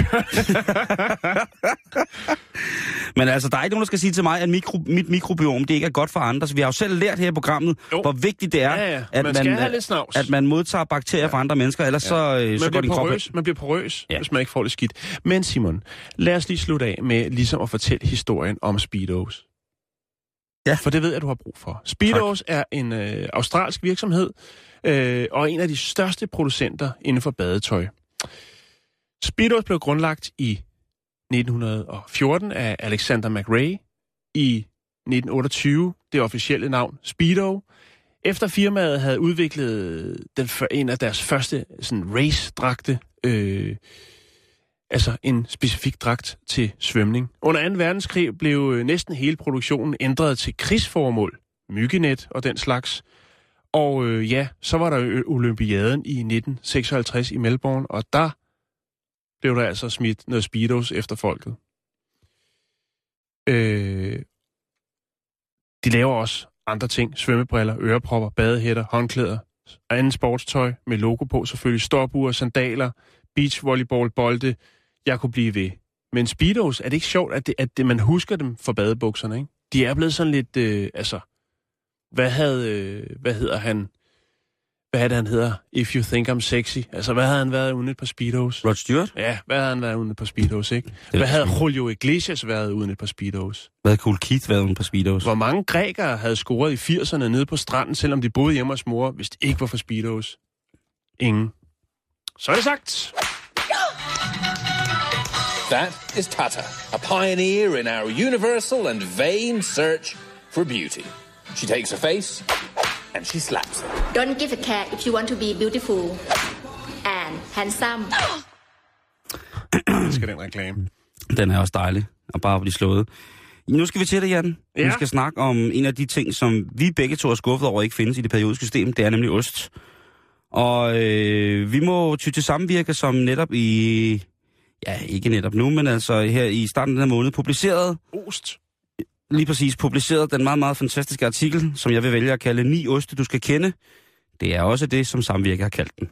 Men altså, der er ikke nogen, der skal sige til mig, at mikro, mit mikrobiom, det ikke er godt for andre. Så vi har jo selv lært her i programmet, Jo. hvor vigtigt det er, Ja, ja. at, Man have lidt snavs. at man modtager bakterier fra andre mennesker, ellers så, øh, så man går bliver din krop... porøs, man bliver porøs ja. Ja. hvis man ikke får det skidt. Men Simon, lad os lige slutte af med ligesom at fortælle historien om Speedos. Ja. For det ved jeg, du har brug for. Speedos tak. er en øh, australsk virksomhed, øh, og en af de største producenter inden for badetøj. Speedos blev grundlagt i 1914 af Alexander McRae. I 1928 det officielle navn Speedo. Efter firmaet havde udviklet den, før- en af deres første sådan race-dragte, øh, altså en specifik dragt til svømning. Under 2. verdenskrig blev øh, næsten hele produktionen ændret til krigsformål, myggenet og den slags. Og øh, ja, så var der Olympiaden i 1956 i Melbourne, og der blev der altså smidt noget speedos efter folket. Øh, de laver også andre ting. Svømmebriller, ørepropper, badehætter, håndklæder, anden sportstøj med logo på selvfølgelig. Storbuer, sandaler, beachvolleyball, bolde. Jeg kunne blive ved. Men Speedos, er det ikke sjovt, at, det, at det, man husker dem for badebukserne, ikke? De er blevet sådan lidt, øh, altså... Hvad havde, øh, hvad hedder han? Hvad er det, han hedder? If you think I'm sexy. Altså, hvad havde han været uden et par Speedos? Rod Stewart? Ja, hvad havde han været uden et par Speedos, ikke? Hvad havde Julio Iglesias været uden et par Speedos? Hvad havde Cool Keith været uden på Speedos? Hvor mange grækere havde scoret i 80'erne nede på stranden, selvom de boede hjemme hos mor, hvis det ikke var for Speedos? Ingen. Så er det sagt. That is Tata, a pioneer in our universal and vain search for beauty. She takes her face and she slaps it. Don't give a care if you want to be beautiful and handsome. Det skal den reklame. Den er også dejlig, og bare blive slået. Nu skal vi til det, Jan. Ja. Ja. Vi skal snakke om en af de ting, som vi begge to er skuffet over ikke findes i det periodiske system. Det er nemlig ost. Og øh, vi må ty til samvirke, som netop i... Ja, ikke netop nu, men altså her i starten af den her måned publiceret, Ost. lige præcis publiceret den meget, meget fantastiske artikel, som jeg vil vælge at kalde Ni oste, du skal kende. Det er også det, som samvirke har kaldt den.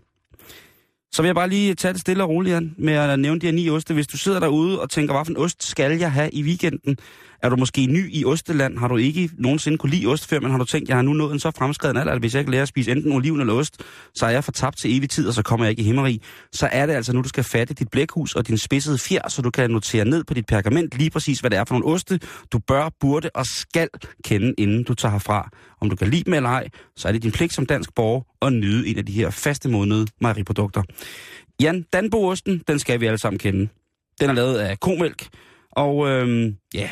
Så vil jeg bare lige tage det stille og roligt Jan, med at nævne de her ni oste. Hvis du sidder derude og tænker, hvad for en ost skal jeg have i weekenden? Er du måske ny i osteland? Har du ikke nogensinde kunne lide ost før, men har du tænkt, jeg har nu nået en så fremskreden alder, at hvis jeg ikke lærer at spise enten oliven eller ost, så er jeg fortabt til evig tid, og så kommer jeg ikke i himmeri. Så er det altså nu, du skal fatte dit blækhus og din spidsede fjer, så du kan notere ned på dit pergament lige præcis, hvad det er for nogle oste, du bør, burde og skal kende, inden du tager herfra. Om du kan lide dem eller ej, så er det din pligt som dansk borger at nyde en af de her faste månede mejeriprodukter. Jan, Danbo-osten, den skal vi alle sammen kende. Den er lavet af komælk, og øhm, ja,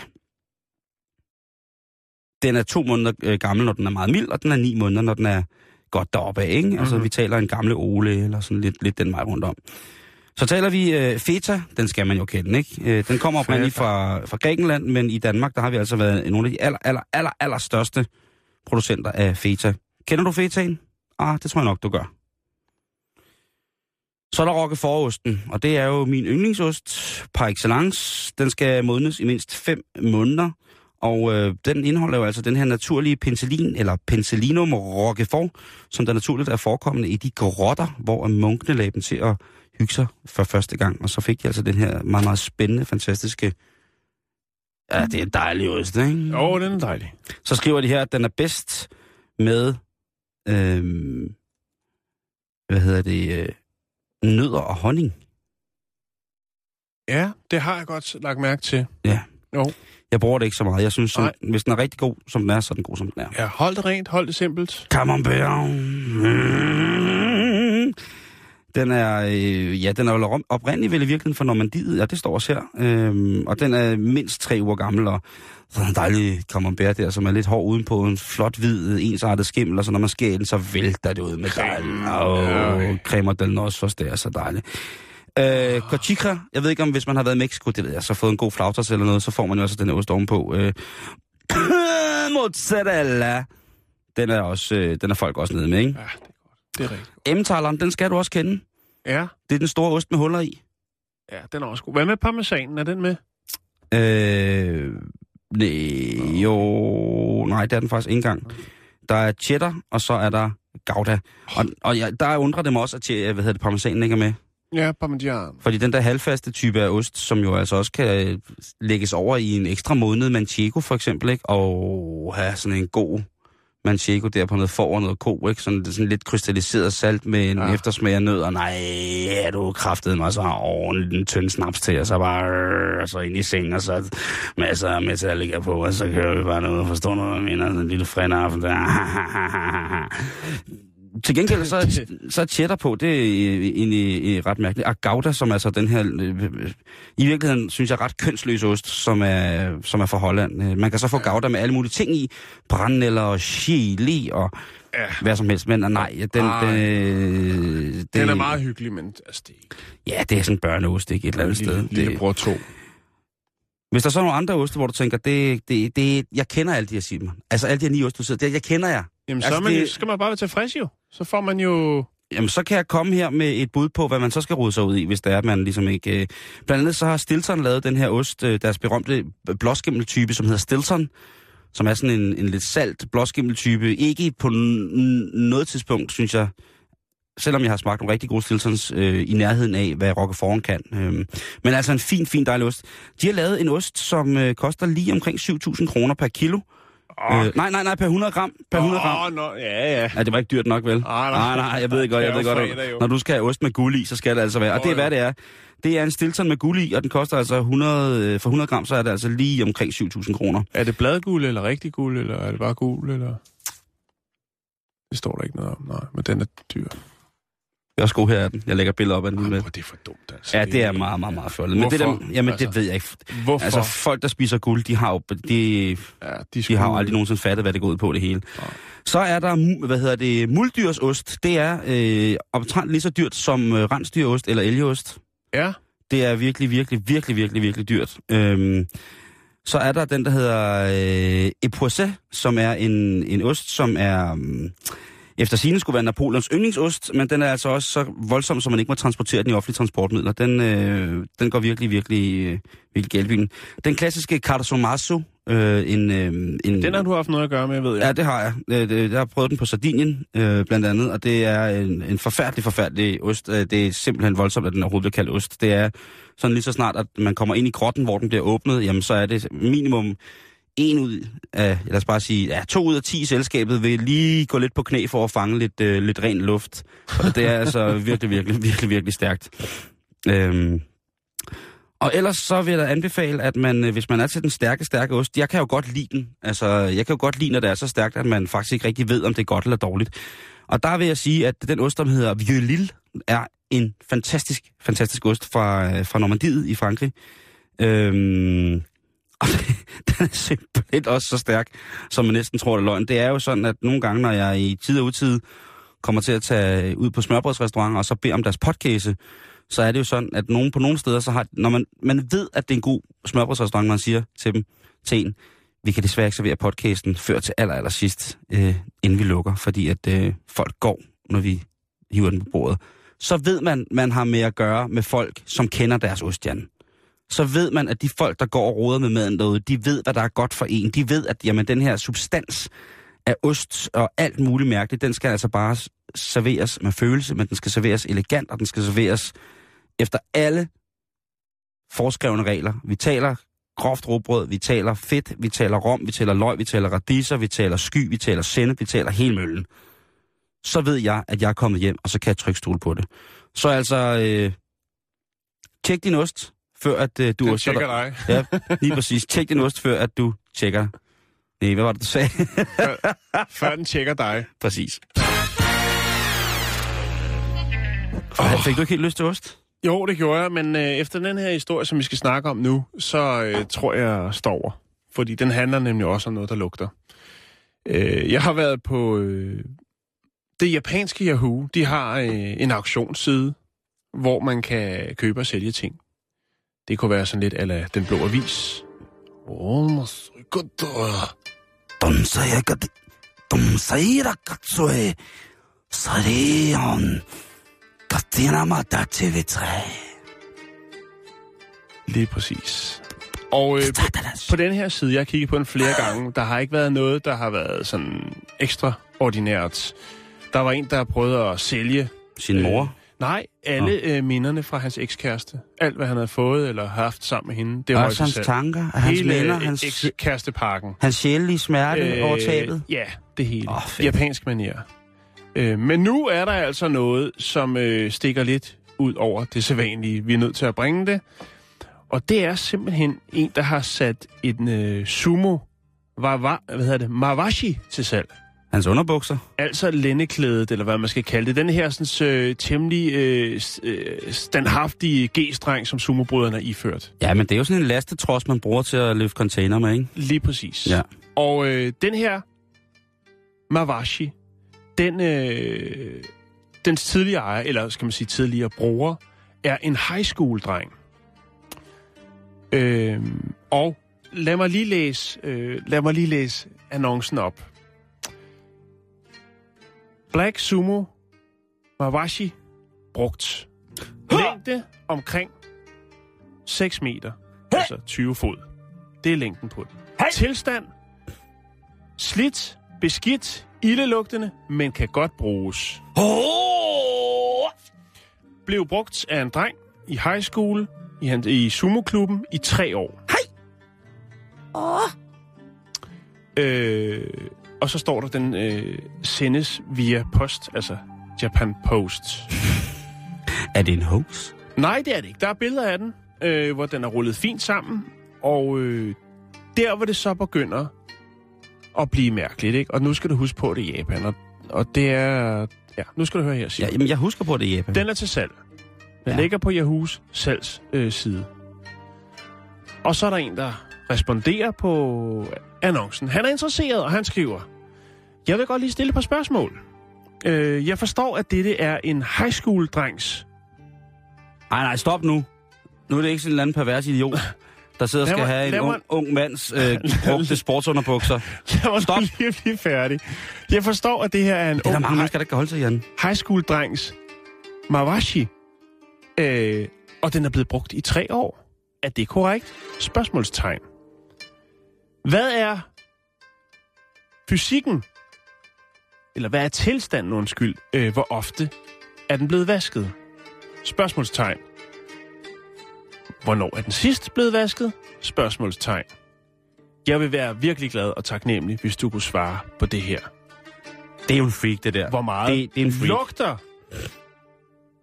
den er to måneder øh, gammel, når den er meget mild, og den er ni måneder, når den er godt deroppe af, ikke? Altså, Mhm. vi taler en gamle Ole, eller sådan lidt, lidt den vej rundt om. Så taler vi øh, feta, den skal man jo kende, ikke? Øh, den kommer oprindeligt fra, fra Grækenland, men i Danmark, der har vi altså været nogle af de aller, aller, aller, aller største producenter af feta. Kender du fetaen? Ah, det tror jeg nok, du gør. Så er der roquefort-osten, og det er jo min yndlingsost par excellence. Den skal modnes i mindst 5 måneder, og øh, den indeholder jo altså den her naturlige penicillin, eller penicillinum roquefort, som der naturligt er forekommende i de grotter, hvor munkene lagde dem til at hygge sig for første gang. Og så fik de altså den her meget, meget spændende, fantastiske... Ja, det er en dejlig ost, ikke? Jo, den er dejlig. Så skriver de her, at den er bedst med, øhm, hvad hedder det, øh, nødder og honning. Ja, det har jeg godt lagt mærke til. Ja. Jo. Jeg bruger det ikke så meget. Jeg synes, som, hvis den er rigtig god, som den er, så er den god, som den er. Ja, hold det rent, hold det simpelt. Camembert. Mm. Den er, øh, ja, den er jo oprindeligt vel i virkeligheden fra Normandiet, ja, det står også her. Øhm, og den er mindst tre uger gammel, og så en dejlig camembert der, som er lidt hård udenpå, en flot hvid, ensartet skimmel, og så når man skærer den, så vælter det ud med Ja, oh, okay. cremer del Nosos, det er så dejligt. Øh, Cochica, jeg ved ikke om, hvis man har været i Mexico, det ved jeg, så fået en god flautas eller noget, så får man jo også den her ost ovenpå. Øh, mozzarella. Den er, også, øh, den er folk også nede med, ikke? Ja, det er godt. Det er rigtigt. Emmentaler, den skal du også kende. Ja, Det er den store ost med huller i. ja, den er også god. Hvad med parmesanen? Er den med? Øh, nej, jo, nej, det er den faktisk ikke engang. Der er cheddar, og så er der gouda. Og, og ja, der undrer det mig også, at hvad hedder det, parmesanen ikke er med. Ja, parmesan. Fordi den der halvfaste type af ost, som jo altså også kan øh, lægges over i en ekstra modnet manchego for eksempel, ikke? Og have sådan en god manchego der på noget får og noget ko, ikke? Sådan, sådan lidt krystalliseret salt med en ja. Ja. eftersmag af nød, og nej, er du kraftet mig så ordentligt en tynd snaps til, og så bare øh, og så ind i sengen, og så masser af metallica på, og så kører vi bare noget og forstår noget, jeg mener, sådan en lille fredag aften der. Til gengæld så, så er cheddar på, det er egentlig ret mærkeligt. Og gouda, som er så den her, øh, i virkeligheden synes jeg ret kønsløs ost, som er, som er fra Holland. Øh, Man kan så få gouda med alle mulige ting i, brændenælder og chili og Ja. hvad som helst. Men nej, den, Ej. den, øh, Den er meget hyggelig, men altså, det Ja, det er sådan en børneost, ikke et eller andet lille, sted. lille bror to. hvis der så er nogle andre oste, hvor du tænker, det, det, det, jeg kender alle de her Simon. Altså alle de her ni oste, du sidder, det, jeg kender jeg. Jamen, så, Altså, er man, det- skal man bare være tilfreds jo. Så får man jo... Jamen, så kan jeg komme her med et bud på, hvad man så skal rode sig ud i, hvis det er, at man ligesom ikke... Øh... Blandt andet så har Stilton lavet den her ost, øh, deres berømte blåskimmeltype, som hedder Stilton, som er sådan en, en lidt salt blåskimmel-type. Ikke på noget tidspunkt, synes jeg, selvom jeg har smagt nogle rigtig gode Stiltons øh, i nærheden af, hvad Roqueforten kan. Øhm, men altså en fin, fin dejlig ost. De har lavet en ost, som øh, koster lige omkring 7.000 kroner per kilo. Åh. Øh, nej, nej, nej, per 100 gram. Per 100 gram. Åh, nå, ja, ja. Ja, det var ikke dyrt nok, vel? Nej, nej. nej, jeg ved godt, jeg ved godt. fredag. Når du skal have ost med guld i, så skal det altså være. Og det er, hvad det er. Det er en Stilton med guld i, og den koster altså 100, øh, for 100 gram, så er det altså lige omkring 7.000 kroner. Er det bladguld eller rigtig guld, eller er det bare guld, eller... Det står der ikke noget om, nej, men den er dyr. Værsgo, her er den. Jeg lægger billeder op af den lige med. Det er for dumt, altså. Ja, det er meget, meget, meget fjollet. Men det der, jamen, Altså, det ved jeg ikke. Hvorfor? Altså, folk, der spiser guld, de har jo, de, ja, de, de har jo aldrig nogensinde fattet, hvad det går ud på, det hele. Så er der, hvad hedder det, muldyrsost. Det er øh, omtrent lige så dyrt som øh, rensdyrost eller elgeost. Ja, Det er virkelig, virkelig, virkelig, virkelig, virkelig dyrt. Øhm, så er der den, der hedder øh, Epoisset, som er en, en ost, som er... Um, efter sine skulle være Napoleons yndlingsost, men den er altså også så voldsom, så man ikke må transportere den i offentlige transportmidler. Den, øh, den går virkelig, virkelig, øh, virkelig byen. Den klassiske Cardosomasso, øh, en, øh, en... den har du haft noget at gøre med, ved jeg. Ja, det har jeg. Øh, Jeg har prøvet den på Sardinien, øh, blandt andet, og det er en, en forfærdelig, forfærdelig ost. Øh, Det er simpelthen voldsomt, at den overhovedet bliver kaldt ost. Det er sådan lige så snart, at man kommer ind i grotten, hvor den bliver åbnet, jamen så er det minimum en ud af, lad os bare sige, ja, to ud af ti i selskabet vil lige gå lidt på knæ for at fange lidt, øh, lidt ren luft. Og det er altså virkelig, virkelig, virkelig, virkelig stærkt. Øhm, og ellers så vil jeg da anbefale, at man, øh, hvis man er til den stærke, stærke ost, jeg kan jo godt lide den. Altså, jeg kan jo godt lide, når det er så stærkt, at man faktisk ikke rigtig ved, om det er godt eller dårligt. Og der vil jeg sige, at den ost, der hedder Vieux Lille, er en fantastisk, fantastisk ost fra, øh, fra Normandiet i Frankrig. Øhm, og den er simpelthen også så stærk, som man næsten tror, det er løgn. Det er jo sådan, at nogle gange, når jeg i tid og utid kommer til at tage ud på smørbrødsrestauranter og så beder om deres potcase, så er det jo sådan, at nogen på nogle steder, så har, når man, man ved, at det er en god smørbrødsrestaurant, man siger til dem, til en, vi kan desværre ikke servere podcasten før til aller, aller sidst, øh, inden vi lukker, fordi at øh, folk går, når vi hiver den på bordet. Så ved man, man har med at gøre med folk, som kender deres ostjerne. Så ved man, at de folk, der går og roder med maden derude, de ved, hvad der er godt for en. De ved, at jamen, den her substans af ost og alt muligt mærkeligt, den skal altså bare serveres med følelse, men den skal serveres elegant, og den skal serveres efter alle forskrevne regler. Vi taler groft råbrød, vi taler fedt, vi taler rom, vi taler løg, vi taler radiser, vi taler sky, vi taler sennep, vi taler hele møllen. Så ved jeg, at jeg er kommet hjem, og så kan jeg trykke stol på det. Så altså, øh, tjek din ost, før at øh, du Den oster tjekker dig. Ja, lige præcis. Tjek din ost, før at du tjekker. Nej, hvad var det, du sagde? Før den tjekker dig. præcis. Oh. Fik du ikke helt lyst til ost? Jo, det gjorde jeg, men øh, efter den her historie, som vi skal snakke om nu, så øh, tror jeg, jeg står over. Fordi den handler nemlig også om noget, der lugter. Øh, jeg har været på øh, det japanske Yahoo. De har øh, en auktionsside, hvor man kan købe og sælge ting. Det kunne være sådan lidt ala den blå avis. Lige præcis. Og øh, på, på den her side, jeg har kigget på den flere gange, der har ikke været noget, der har været sådan ekstraordinært. Der var en, der prøvede at sælge... Sin mor? Nej, alle øh, minderne fra hans ekskæreste. Alt, hvad han havde fået eller haft sammen med hende, det var Også hans tanker, hans Hele minder, øh, hans, ekskærestepakken. hans sjælelige smerte øh, over tabet. Ja, det hele. Oh, fedt. Japansk manier. Øh, men nu er der altså noget, som øh, stikker lidt ud over det sædvanlige. Vi er nødt til at bringe det. Og det er simpelthen en, der har sat en øh, sumo wawa, hvad hedder det, mawashi til salg. Hans underbukser. Altså lændeklædet, eller hvad man skal kalde det. Den her sådan, øh, temmelig øh, standhaftige G-streng, som sumobrøderne har iført. Ja, men det er jo sådan en lastetrods, man bruger til at løfte container med, ikke? Lige præcis. Ja. Og øh, den her Mawashi, den, øh, dens tidligere ejer, eller skal man sige tidligere bruger, er en high school-dreng. Øh, og lad mig lige læse, øh, lad mig lige læse annoncen op. Black Sumo Mawashi brugt. Længde omkring 6 meter, altså 20 fod. Det er længden på den. Tilstand Slidt, beskidt, ildelugtende, men kan godt bruges. Blev brugt af en dreng i high school, i, han, i sumoklubben, i tre år. Hej! Oh. Øh, og så står der, den øh, sendes via post, altså Japan Post. Er det en hoax? Nej, det er det ikke. Der er billeder af den, øh, hvor den er rullet fint sammen, og øh, der, hvor det så begynder at blive mærkeligt, ikke? Og nu skal du huske på, at det er Japan, og, og det er... Ja, nu skal du høre her, Simon. Ja, jamen, jeg husker på det i Japan. Den er til salg. Den Ja. ligger på Yahoos salgs øh, side. Og så er der en, der responderer på annoncen. Han er interesseret, og han skriver, Jeg vil godt lige stille et par spørgsmål. Øh, jeg forstår, at dette er en high school-drengs. Nej, nej, stop nu. Nu er det ikke sådan en eller anden pervers idiot, der sidder og Lad skal mig- have en lad mig- ung, ung mands øh, brugte sportsunderbukser. Jeg må Stop. lige blive færdig. Jeg forstår, at det her er en Det er der ung mange mennesker, der ikke kan holde sig, Jan. high school-drengs Mawashi. Øh, og den er blevet brugt i tre år. Er det korrekt? Spørgsmålstegn. Hvad er fysikken? Eller hvad er tilstanden, undskyld? Øh, hvor ofte er den blevet vasket? Spørgsmålstegn. Hvornår er den sidst blevet vasket? Spørgsmålstegn. Jeg vil være virkelig glad og taknemmelig, hvis du kunne svare på det her. Det er jo en freak, det der. Hvor meget Det, det er en freak. lugter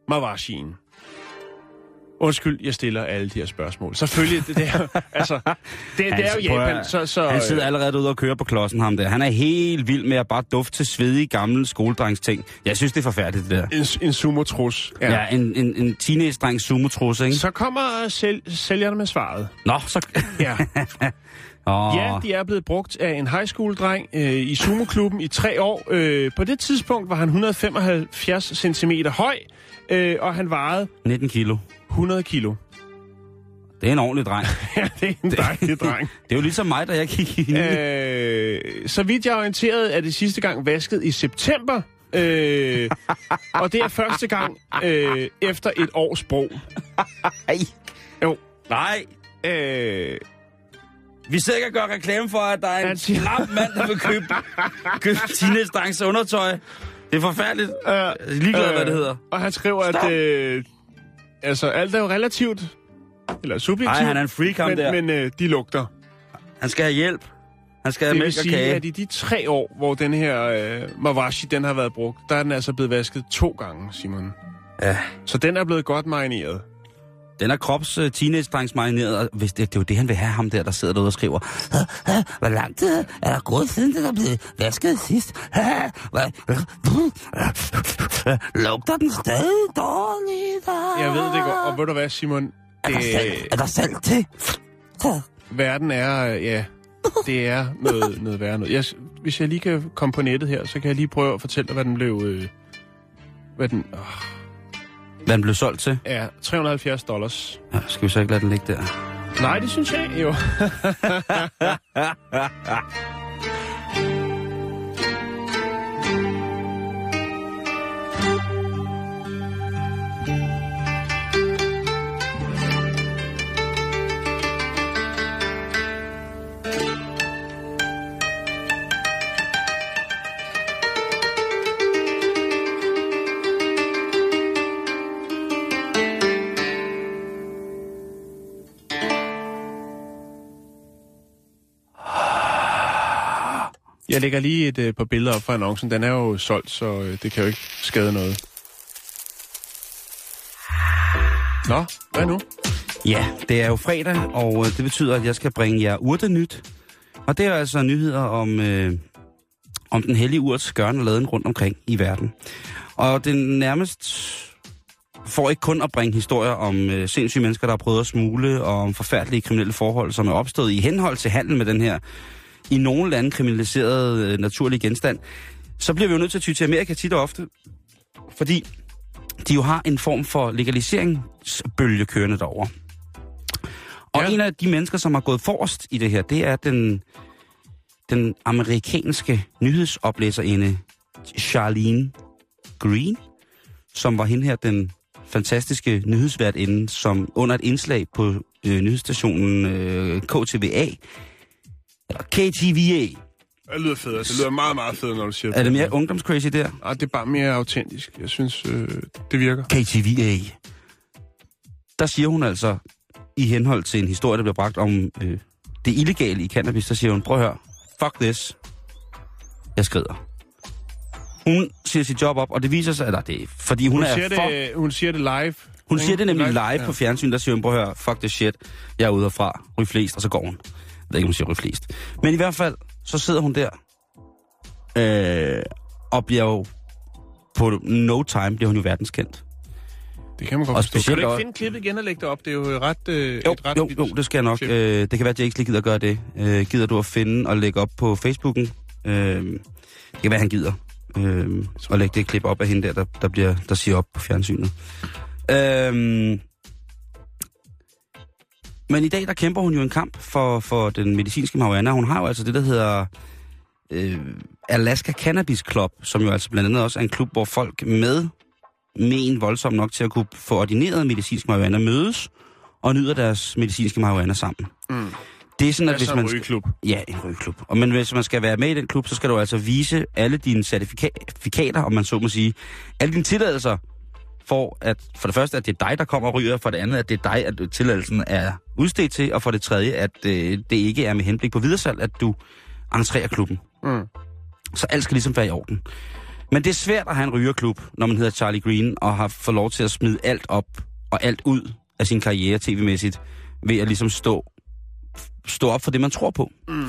Mawashien? Undskyld, jeg stiller alle de her spørgsmål. Selvfølgelig, det der, altså, det, det er jo prøv at- Japan, så... så Han sidder øh, allerede ude og kører på klodsen, ham der. Han er helt vild med at bare dufte til svedige gamle skoledrengsting. Jeg synes, det er forfærdeligt, det der. en, en sumotrus. Ja, ja en, en, en teenage-dreng sumotrus, ikke? Så kommer sæl, sælgerne med svaret. Nå, så... Ja. oh, ja, de er blevet brugt af en high school-dreng øh, i sumoklubben i tre år. Øh, på det tidspunkt var han 175 cm høj, øh, og han vejede 19 kilo. 100 kilo. Det er en ordentlig dreng. Ja, det er en dejlig dreng. Det er jo ligesom mig, da jeg gik i... Øh, så vidt jeg er orienteret, er det sidste gang vasket i september. Øh, og det er første gang øh, efter et års brug. Ej. Jo. Nej. Øh, Vi sidder ikke og gør reklame for, at der er en slap mand, der vil købe, købe teenage-drengs undertøj. Det er forfærdeligt. øh, Jeg er ligeglad, hvad det hedder. Og han skriver, Stop. at øh, altså, alt er jo relativt. Eller subjektivt. Nej, han er en freak, ham men, der. Men øh, de lugter. Han skal have hjælp. Han skal have Det mælk og sige, kage. at i de tre år, hvor den her øh, Mawashi, den har været brugt, der er den altså blevet vasket to gange, Simon. Ja. Så den er blevet godt marineret. Den er krops uh, teenage-drengs marineret, og hvis det, det er jo det, han vil have, ham der, der sidder derude og skriver. "Ah, ah, Hvor lang tid er der gået siden, den er blevet vasket sidst? Ah, hvad- Lugter den stadig dårligt? Jeg ved det godt. Og ved du hvad, Simon? Er der Det, salt, er der salt til? Verden er, øh, ja, det er noget, noget værre noget. Jeg, hvis jeg lige kan komme på nettet her, så kan jeg lige prøve at fortælle dig, hvad den blev... Øh, hvad den... Øh, Hvad den blev solgt til? er 370 dollars. Ja, skal vi så ikke lade den ligge der? Nej, det synes jeg jo. Jeg lægger lige et øh, par billeder op fra annoncen. Den er jo solgt, så øh, det kan jo ikke skade noget. Nå, hvad nu? Ja, det er jo fredag, og øh, det betyder, at jeg skal bringe jer urtenyt. Og det er altså nyheder om, øh, om den hellige urts gørne og laden rundt omkring i verden. Og det nærmest for ikke kun at bringe historier om øh, sindssyge mennesker, der har prøvet at smule, og om forfærdelige kriminelle forhold, som er opstået i henhold til handel med den her i nogle lande kriminaliserede øh, naturlige genstand, så bliver vi jo nødt til at ty til Amerika tit og ofte, fordi de jo har en form for legaliseringsbølge kørende derovre. Og Ja. en af de mennesker, som har gået forrest i det her, det er den, den amerikanske nyhedsoplæserinde Charlene Green, som var hende her, den fantastiske nyhedsværtinde, som under et indslag på øh, nyhedsstationen øh, KTVA, KTVA, Det lyder fedt. Det lyder meget, meget fedt, når du siger Er det mere ungdomscrazy der? Ej, det er bare mere autentisk. Jeg synes, øh, det virker. KTVA. Der siger hun altså, i henhold til en historie, der bliver bragt om øh, det illegale i cannabis, der siger hun, prøv at høre, fuck this. Jeg skrider. Hun siger sit job op, og det viser sig, eller det er, fordi hun, Hun, er siger, for... det, hun siger det live. Hun siger det nemlig live Ja. på fjernsyn, der siger hun, prøv at høre, fuck this shit, jeg er ude herfra, ryg flest, og så går hun. Jeg ved ikke, om hun siger ryg flest. Men i hvert fald, så sidder hun der, øh, og bliver jo på no time, bliver hun jo verdenskendt. Det kan man godt Og forstå. Kan specielt du ikke finde klippet igen og lægge det op? Det er jo ret... Øh, Jo, et ret jo, jo, det skal jeg nok. Øh, det kan være, at jeg ikke lige gider at gøre det. Øh, gider du at finde og lægge op på Facebooken? Øh, det kan være, han gider. Øh, og lægge det klip op af hende der, der, der, bliver, der siger op på fjernsynet. Øh, men i dag, der kæmper hun jo en kamp for, for den medicinske marihuana. Hun har jo altså det, der hedder øh, Alaska Cannabis Club, som jo altså blandt andet også er en klub, hvor folk med men voldsomt nok til at kunne få ordineret medicinsk marihuana mødes og nyder deres medicinske marihuana sammen. Mm. Det er sådan, at Altså hvis en man... rygeklub. Ja, en rygeklub. Og men hvis man skal være med i den klub, så skal du altså vise alle dine certifikater, om man så må sige. Alle dine tilladelser for at for det første, at det er dig, der kommer og ryger, for det andet, at det er dig, at tilladelsen er udstedt til, og for det tredje, at øh, det ikke er med henblik på videresalg, at du entrerer klubben. Mm. Så alt skal ligesom være i orden. Men det er svært at have en rygerklub, når man hedder Charlie Green, og har fået lov til at smide alt op og alt ud af sin karriere tv-mæssigt, ved at ligesom stå, stå op for det, man tror på. Mm.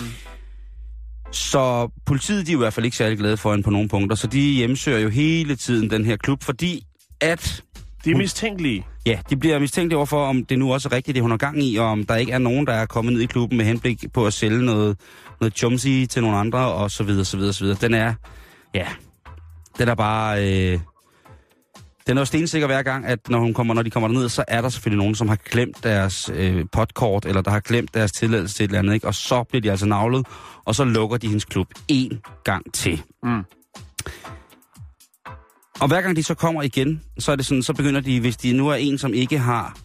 Så politiet de er jo i hvert fald ikke særlig glade for hende på nogle punkter, så de hjemsøger jo hele tiden den her klub, fordi at De er mistænkelige. Ja, de bliver mistænkt overfor, om det nu også er rigtigt, det hun har gang i, og om der ikke er nogen, der er kommet ned i klubben med henblik på at sælge noget, noget chumsy til nogle andre, og så videre, så videre, så videre. Den er, ja, den er bare, øh, den er jo stensikker hver gang, at når, hun kommer, når de kommer derned, så er der selvfølgelig nogen, som har glemt deres øh, potkort, eller der har glemt deres tilladelse til et eller andet, ikke? og så bliver de altså navlet, og så lukker de hendes klub en gang til. Mm. Og hver gang de så kommer igen, så er det sådan, så begynder de, hvis de nu er en, som ikke har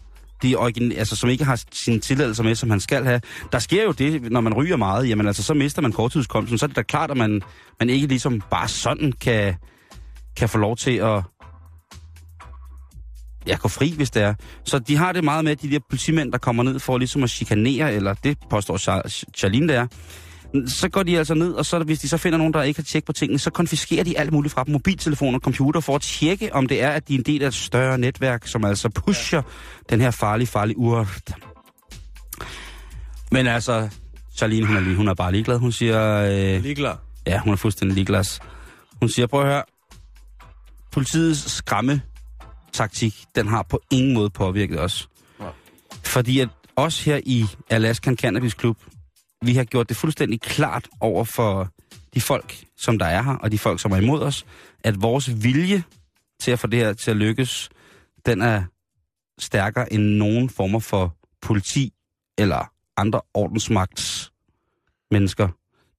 de origin, altså som ikke har sine tilladelser med, som han skal have. Der sker jo det, når man ryger meget, jamen altså, så mister man korttidskomsten, så er det da klart, at man, man ikke ligesom bare sådan kan, kan få lov til at ja, gå fri, hvis det er. Så de har det meget med, de der politimænd, der kommer ned for ligesom at chikanere, eller det påstår Charlene, der er. Så går de altså ned, og så, hvis de så finder nogen, der ikke har tjekket på tingene, så konfiskerer de alt muligt fra dem, mobiltelefoner og computer, for at tjekke, om det er, at de er en del af et større netværk, som altså pusher den her farlige, farlige ur. Men altså, Charlene, hun er, lige, hun er bare ligeglad. Hun siger, øh, Lige klar. Ja, hun er fuldstændig ligeglad. Hun siger, prøv at høre, politiets skræmme taktik, den har på ingen måde påvirket os. Nej. Fordi at os her i Alaskan Cannabis Club, vi har gjort det fuldstændig klart over for de folk, som der er her, og de folk, som er imod os, at vores vilje til at få det her til at lykkes, den er stærkere end nogen former for politi eller andre ordensmagts mennesker.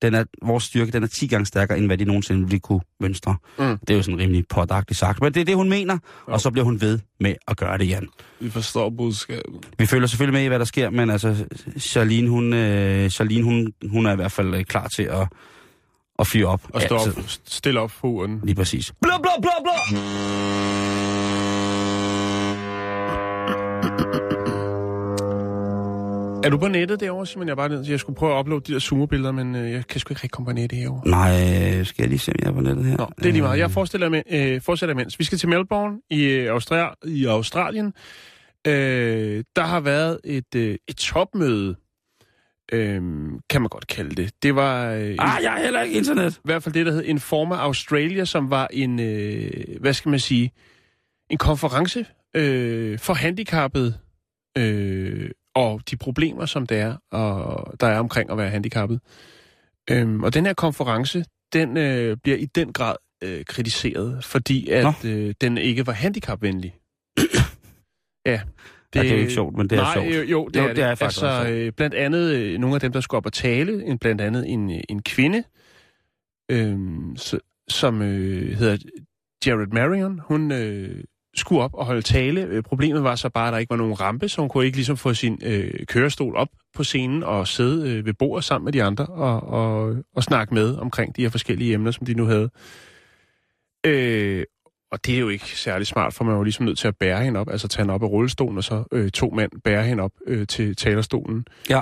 Den er, vores styrke den er 10 gange stærkere, end hvad de nogensinde ville kunne mønstre. Mm. Det er jo sådan rimelig potagtigt sagt, men det er det, hun mener, Jo. og så bliver hun ved med at gøre det igen. Vi forstår budskabet. Vi følger selvfølgelig med i, hvad der sker, men altså, Charlene, hun, øh, Charlene, hun, hun er i hvert fald øh, klar til at, at fyre op. Og stå Altid. op, stille op for uren. Lige præcis. Blå, blå, blå, blå! Er du på nettet derovre, Simon? Jeg er bare jeg skulle prøve at uploade de der sumo-billeder, men øh, jeg kan sgu ikke rigtig komme på nettet herovre. Nej, skal jeg lige se, om jeg er på nettet her? Nå, det er lige meget. Jeg Øh, forestiller med, øh, fortsætter imens. Vi skal til Melbourne i, øh, Austria, i Australien. Øh, der har været et, øh, et topmøde, øh, kan man godt kalde det. Det var øh, i Ah, jeg har heller ikke internet. hvert fald det, der hed Informa Australia, som var en, øh, hvad skal man sige, en konference øh, for handicappede øh, og de problemer, som det er, og der er omkring at være handicappet. Øhm, og den her konference, den øh, bliver i den grad øh, kritiseret, fordi at øh, den ikke var handicapvenlig. ja. Det, ja, det er ikke sjovt, men det er nej, sjovt. Jo, jo, det Jo, er det det. er faktisk altså, øh, blandt andet øh, nogle af dem, der skulle op og tale, en, blandt andet en, øh, en kvinde, øh, som øh, hedder Jared Marion. Hun, øh, skulle op og holde tale. Øh, Problemet var så bare, at der ikke var nogen rampe, så hun kunne ikke ligesom få sin øh, kørestol op på scenen og sidde øh, ved bordet sammen med de andre og, og, og snakke med omkring de her forskellige emner, som de nu havde. Øh, og det er jo ikke særlig smart, for man var ligesom nødt til at bære hende op, altså tage hende op af rullestolen, og så øh, to mænd bære hende op øh, til talerstolen. Ja.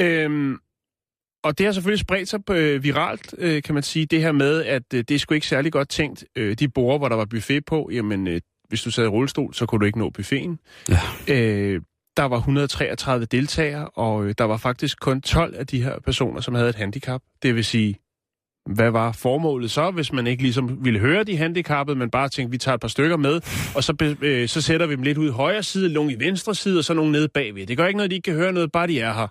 Øhm, og det har selvfølgelig spredt sig øh, viralt, øh, kan man sige, det her med, at øh, det er sgu ikke særlig godt tænkt. Øh, de borde, hvor der var buffet på, jamen, øh, hvis du sad i rullestol, så kunne du ikke nå buffeten. Ja. Øh, der var 133 deltagere, og øh, der var faktisk kun 12 af de her personer, som havde et handicap. Det vil sige, hvad var formålet så, hvis man ikke ligesom ville høre de handicappede, men bare tænkte, vi tager et par stykker med, og så, øh, så sætter vi dem lidt ud i højre side, nogle i venstre side, og så nogle nede bagved. Det gør ikke noget, de ikke kan høre noget, bare de er her.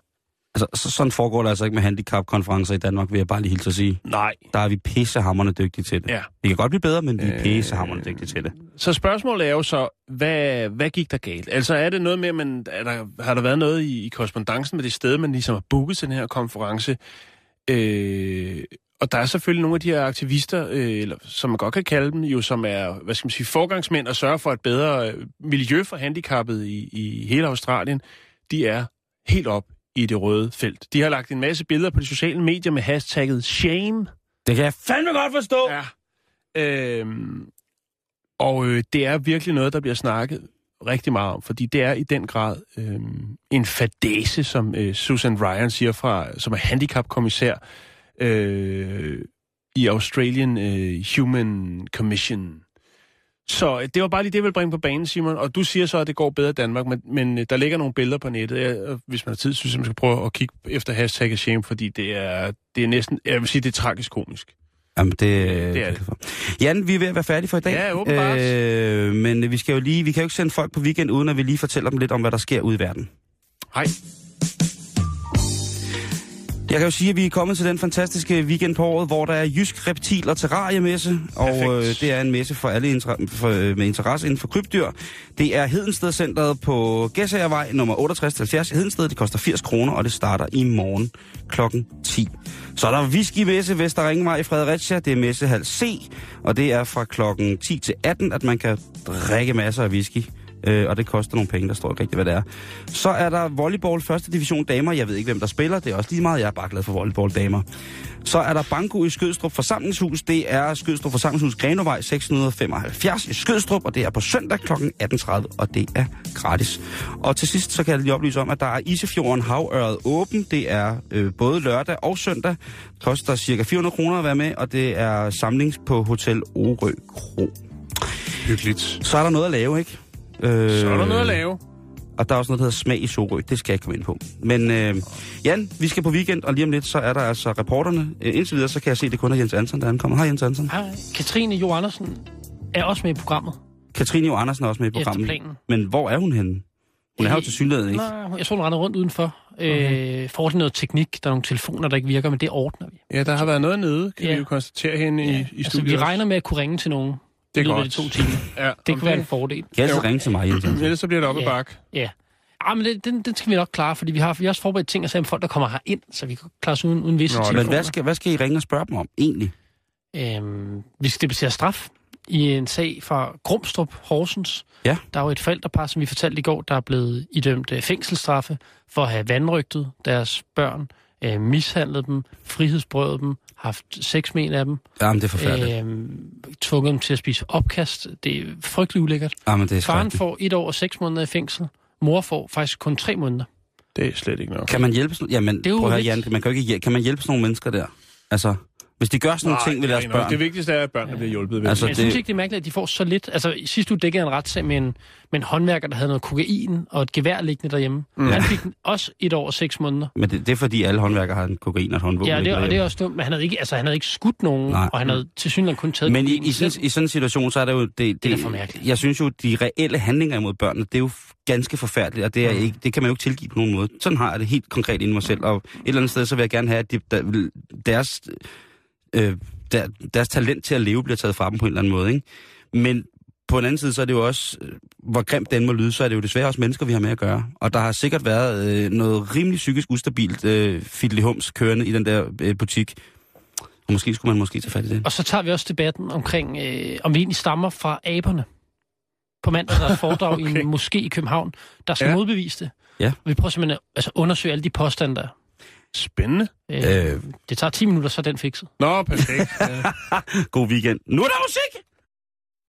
Altså, så, sådan foregår det altså ikke med handicapkonferencer i Danmark, vil jeg bare lige hilse at sige. Nej. Der er vi pissehammerende dygtige til det. Ja. Vi kan godt blive bedre, men vi er Øh, pissehammerende dygtige til det. Så spørgsmålet er jo så, hvad, hvad gik der galt? Altså er det noget med, man, er der, har der været noget i, i korrespondancen med det sted, man ligesom har booket den her konference? Øh, og der er selvfølgelig nogle af de her aktivister, øh, eller, som man godt kan kalde dem, jo, som er, hvad skal man sige, forgangsmænd og sørger for et bedre øh, miljø for handicappede i, i hele Australien. De er helt op i det røde felt. De har lagt en masse billeder på de sociale medier med hashtagget shame. Det kan jeg fandme godt forstå. Ja. Øhm, og øh, det er virkelig noget, der bliver snakket rigtig meget om, fordi det er i den grad øh, en fadese, som øh, Susan Ryan siger, fra, som er handicapkommissær øh, i Australian øh, Human Commission. Så øh, det var bare lige det, jeg ville bringe på banen, Simon. Og du siger så, at det går bedre i Danmark, men, men øh, der ligger nogle billeder på nettet. Jeg, og hvis man har tid, synes jeg, man skal prøve at kigge efter hashtag shame, fordi det er, det er næsten, jeg vil sige, det er tragisk komisk. Jamen, det, Det er det. Jan, vi er ved at være færdige for i dag. Ja, åbenbart. Øh, men vi skal jo lige, vi kan jo ikke sende folk på weekend, uden at vi lige fortæller dem lidt om, hvad der sker ude i verden. Hej. Jeg kan jo sige, at vi er kommet til den fantastiske weekend på året, hvor der er Jysk Reptil- og Terrariemesse, og øh, det er en messe for alle inter- for, øh, med interesse inden for krybdyr. Det er Hedensted Centeret på Gæsagevej nummer 6870 i Hedensted. Det koster 80 kroner, og det starter i morgen klokken 10. Så er der whisky-messe Vester Ringvej i Fredericia. Det er messe halv C, og det er fra klokken 10 til 18, at man kan drikke masser af whisky. Øh, og det koster nogle penge, der står ikke rigtigt, hvad det er. Så er der volleyball første division damer. Jeg ved ikke, hvem der spiller. Det er også lige meget, jeg er bare glad for volleyball damer. Så er der banko i Skødstrup Forsamlingshus. Det er Skødstrup Forsamlingshus Grenovej 675 i Skødstrup, og det er på søndag kl. 18.30, og det er gratis. Og til sidst, så kan jeg lige oplyse om, at der er Isefjorden Havøret åben. Det er øh, både lørdag og søndag. Det koster cirka 400 kroner at være med, og det er samlings på Hotel Orø Kro. Hyggeligt. Så er der noget at lave, ikke? Øh, Så er der noget at lave. og der er også noget, der hedder smag i Sorø. Det skal jeg ikke komme ind på. Men øh, Jan, vi skal på weekend, og lige om lidt, så er der altså reporterne. Øh, indtil videre, så kan jeg se, at det kun er Jens Anton, der ankommer. Hej Jens Anton. Hej, Katrine Jo Andersen er også med i programmet. Katrine Jo Andersen er også med i programmet. Men hvor er hun henne? Hun er her jo Øh, til synligheden, ikke? Nej, jeg tror, hun render rundt udenfor. Okay. Øh, får noget teknik, der er nogle telefoner, der ikke virker, men det ordner vi. Ja, der har været noget nede, kan Ja. vi jo konstatere henne i, i altså, studiet. vi også. regner med at kunne ringe til nogen. Det er løbet godt. to timer. Ja, Det kunne være en fordel. Kan jeg Jo. ringe til mig, Jens? Ellers så bliver det op ad Ja. bak. Ja. Ah, men det, den, den skal vi nok klare, fordi vi har, vi har også forberedt ting og sager om folk, der kommer her ind, så vi kan klare os uden, uden visse Nå, det- Men telefoner. hvad skal, hvad skal I ringe og spørge dem om, egentlig? Øhm, vi skal debattere straf i en sag fra Grumstrup Horsens. Ja. Der er jo et forældrepar, som vi fortalte i går, der er blevet idømt øh, fængselsstraffe for at have vandrygtet deres børn, øh, mishandlet dem, frihedsbrødet dem, haft sex med en af dem, Jamen, det er forfærdeligt. øh, tvunget dem til at spise opkast. Det er frygtelig ulækkert. Jamen, det er Faren skrækkeligt. får et år og seks måneder i fængsel. Mor får faktisk kun tre måneder. Det er slet ikke nok. Kan man hjælpe sådan... Jamen, Det er prøv at høre, Jan, man kan, jo ikke, hjæl- kan man hjælpe sådan nogle mennesker der? Altså, hvis de gør sådan nogle ting ved det er deres børn... Det vigtigste er, at børnene bliver hjulpet ved Altså, Men jeg det- synes ikke, det er mærkeligt, at de får så lidt. Altså, i sidste uge dækkede en retssag med en, med en håndværker, der havde noget kokain og et gevær liggende derhjemme. Mm. Han fik også et år og seks måneder. Men det, det er fordi, alle håndværkere har en kokain og et håndvåben. Ja, og det, og det er også dumt, men han havde ikke, altså, han havde ikke skudt nogen, Nej. og han havde til synligheden kun taget Men i, i, sådan, i sådan en situation, så er det jo... Det, det, Det er for mærkeligt. Jeg synes jo, de reelle handlinger imod børnene, det er jo ganske forfærdeligt, og det, er Mm. ikke, det kan man jo ikke tilgive på nogen måde. Sådan har jeg det helt konkret inde i mig selv, og et eller andet sted, så vil jeg gerne have, at de, der, deres, øh, der, deres talent til at leve bliver taget fra dem på en eller anden måde, ikke? Men på en anden side, så er det jo også, øh, hvor grimt den må lyde, så er det jo desværre også mennesker, vi har med at gøre. Og der har sikkert været øh, noget rimelig psykisk ustabilt øh, fiddly-hums kørende i den der øh, butik. Og måske skulle man måske tage fat i det. Og så tager vi også debatten omkring, øh, om vi egentlig stammer fra aberne. på mandag, der er et foredrag okay. i en moské i København, der skal Ja. modbevise det. Ja. Vi prøver simpelthen at altså, undersøge alle de påstande, der er. Spændende. Øh, Øh. det tager 10 minutter, så er den fikset. Nå, perfekt. God weekend. Nu er der musik!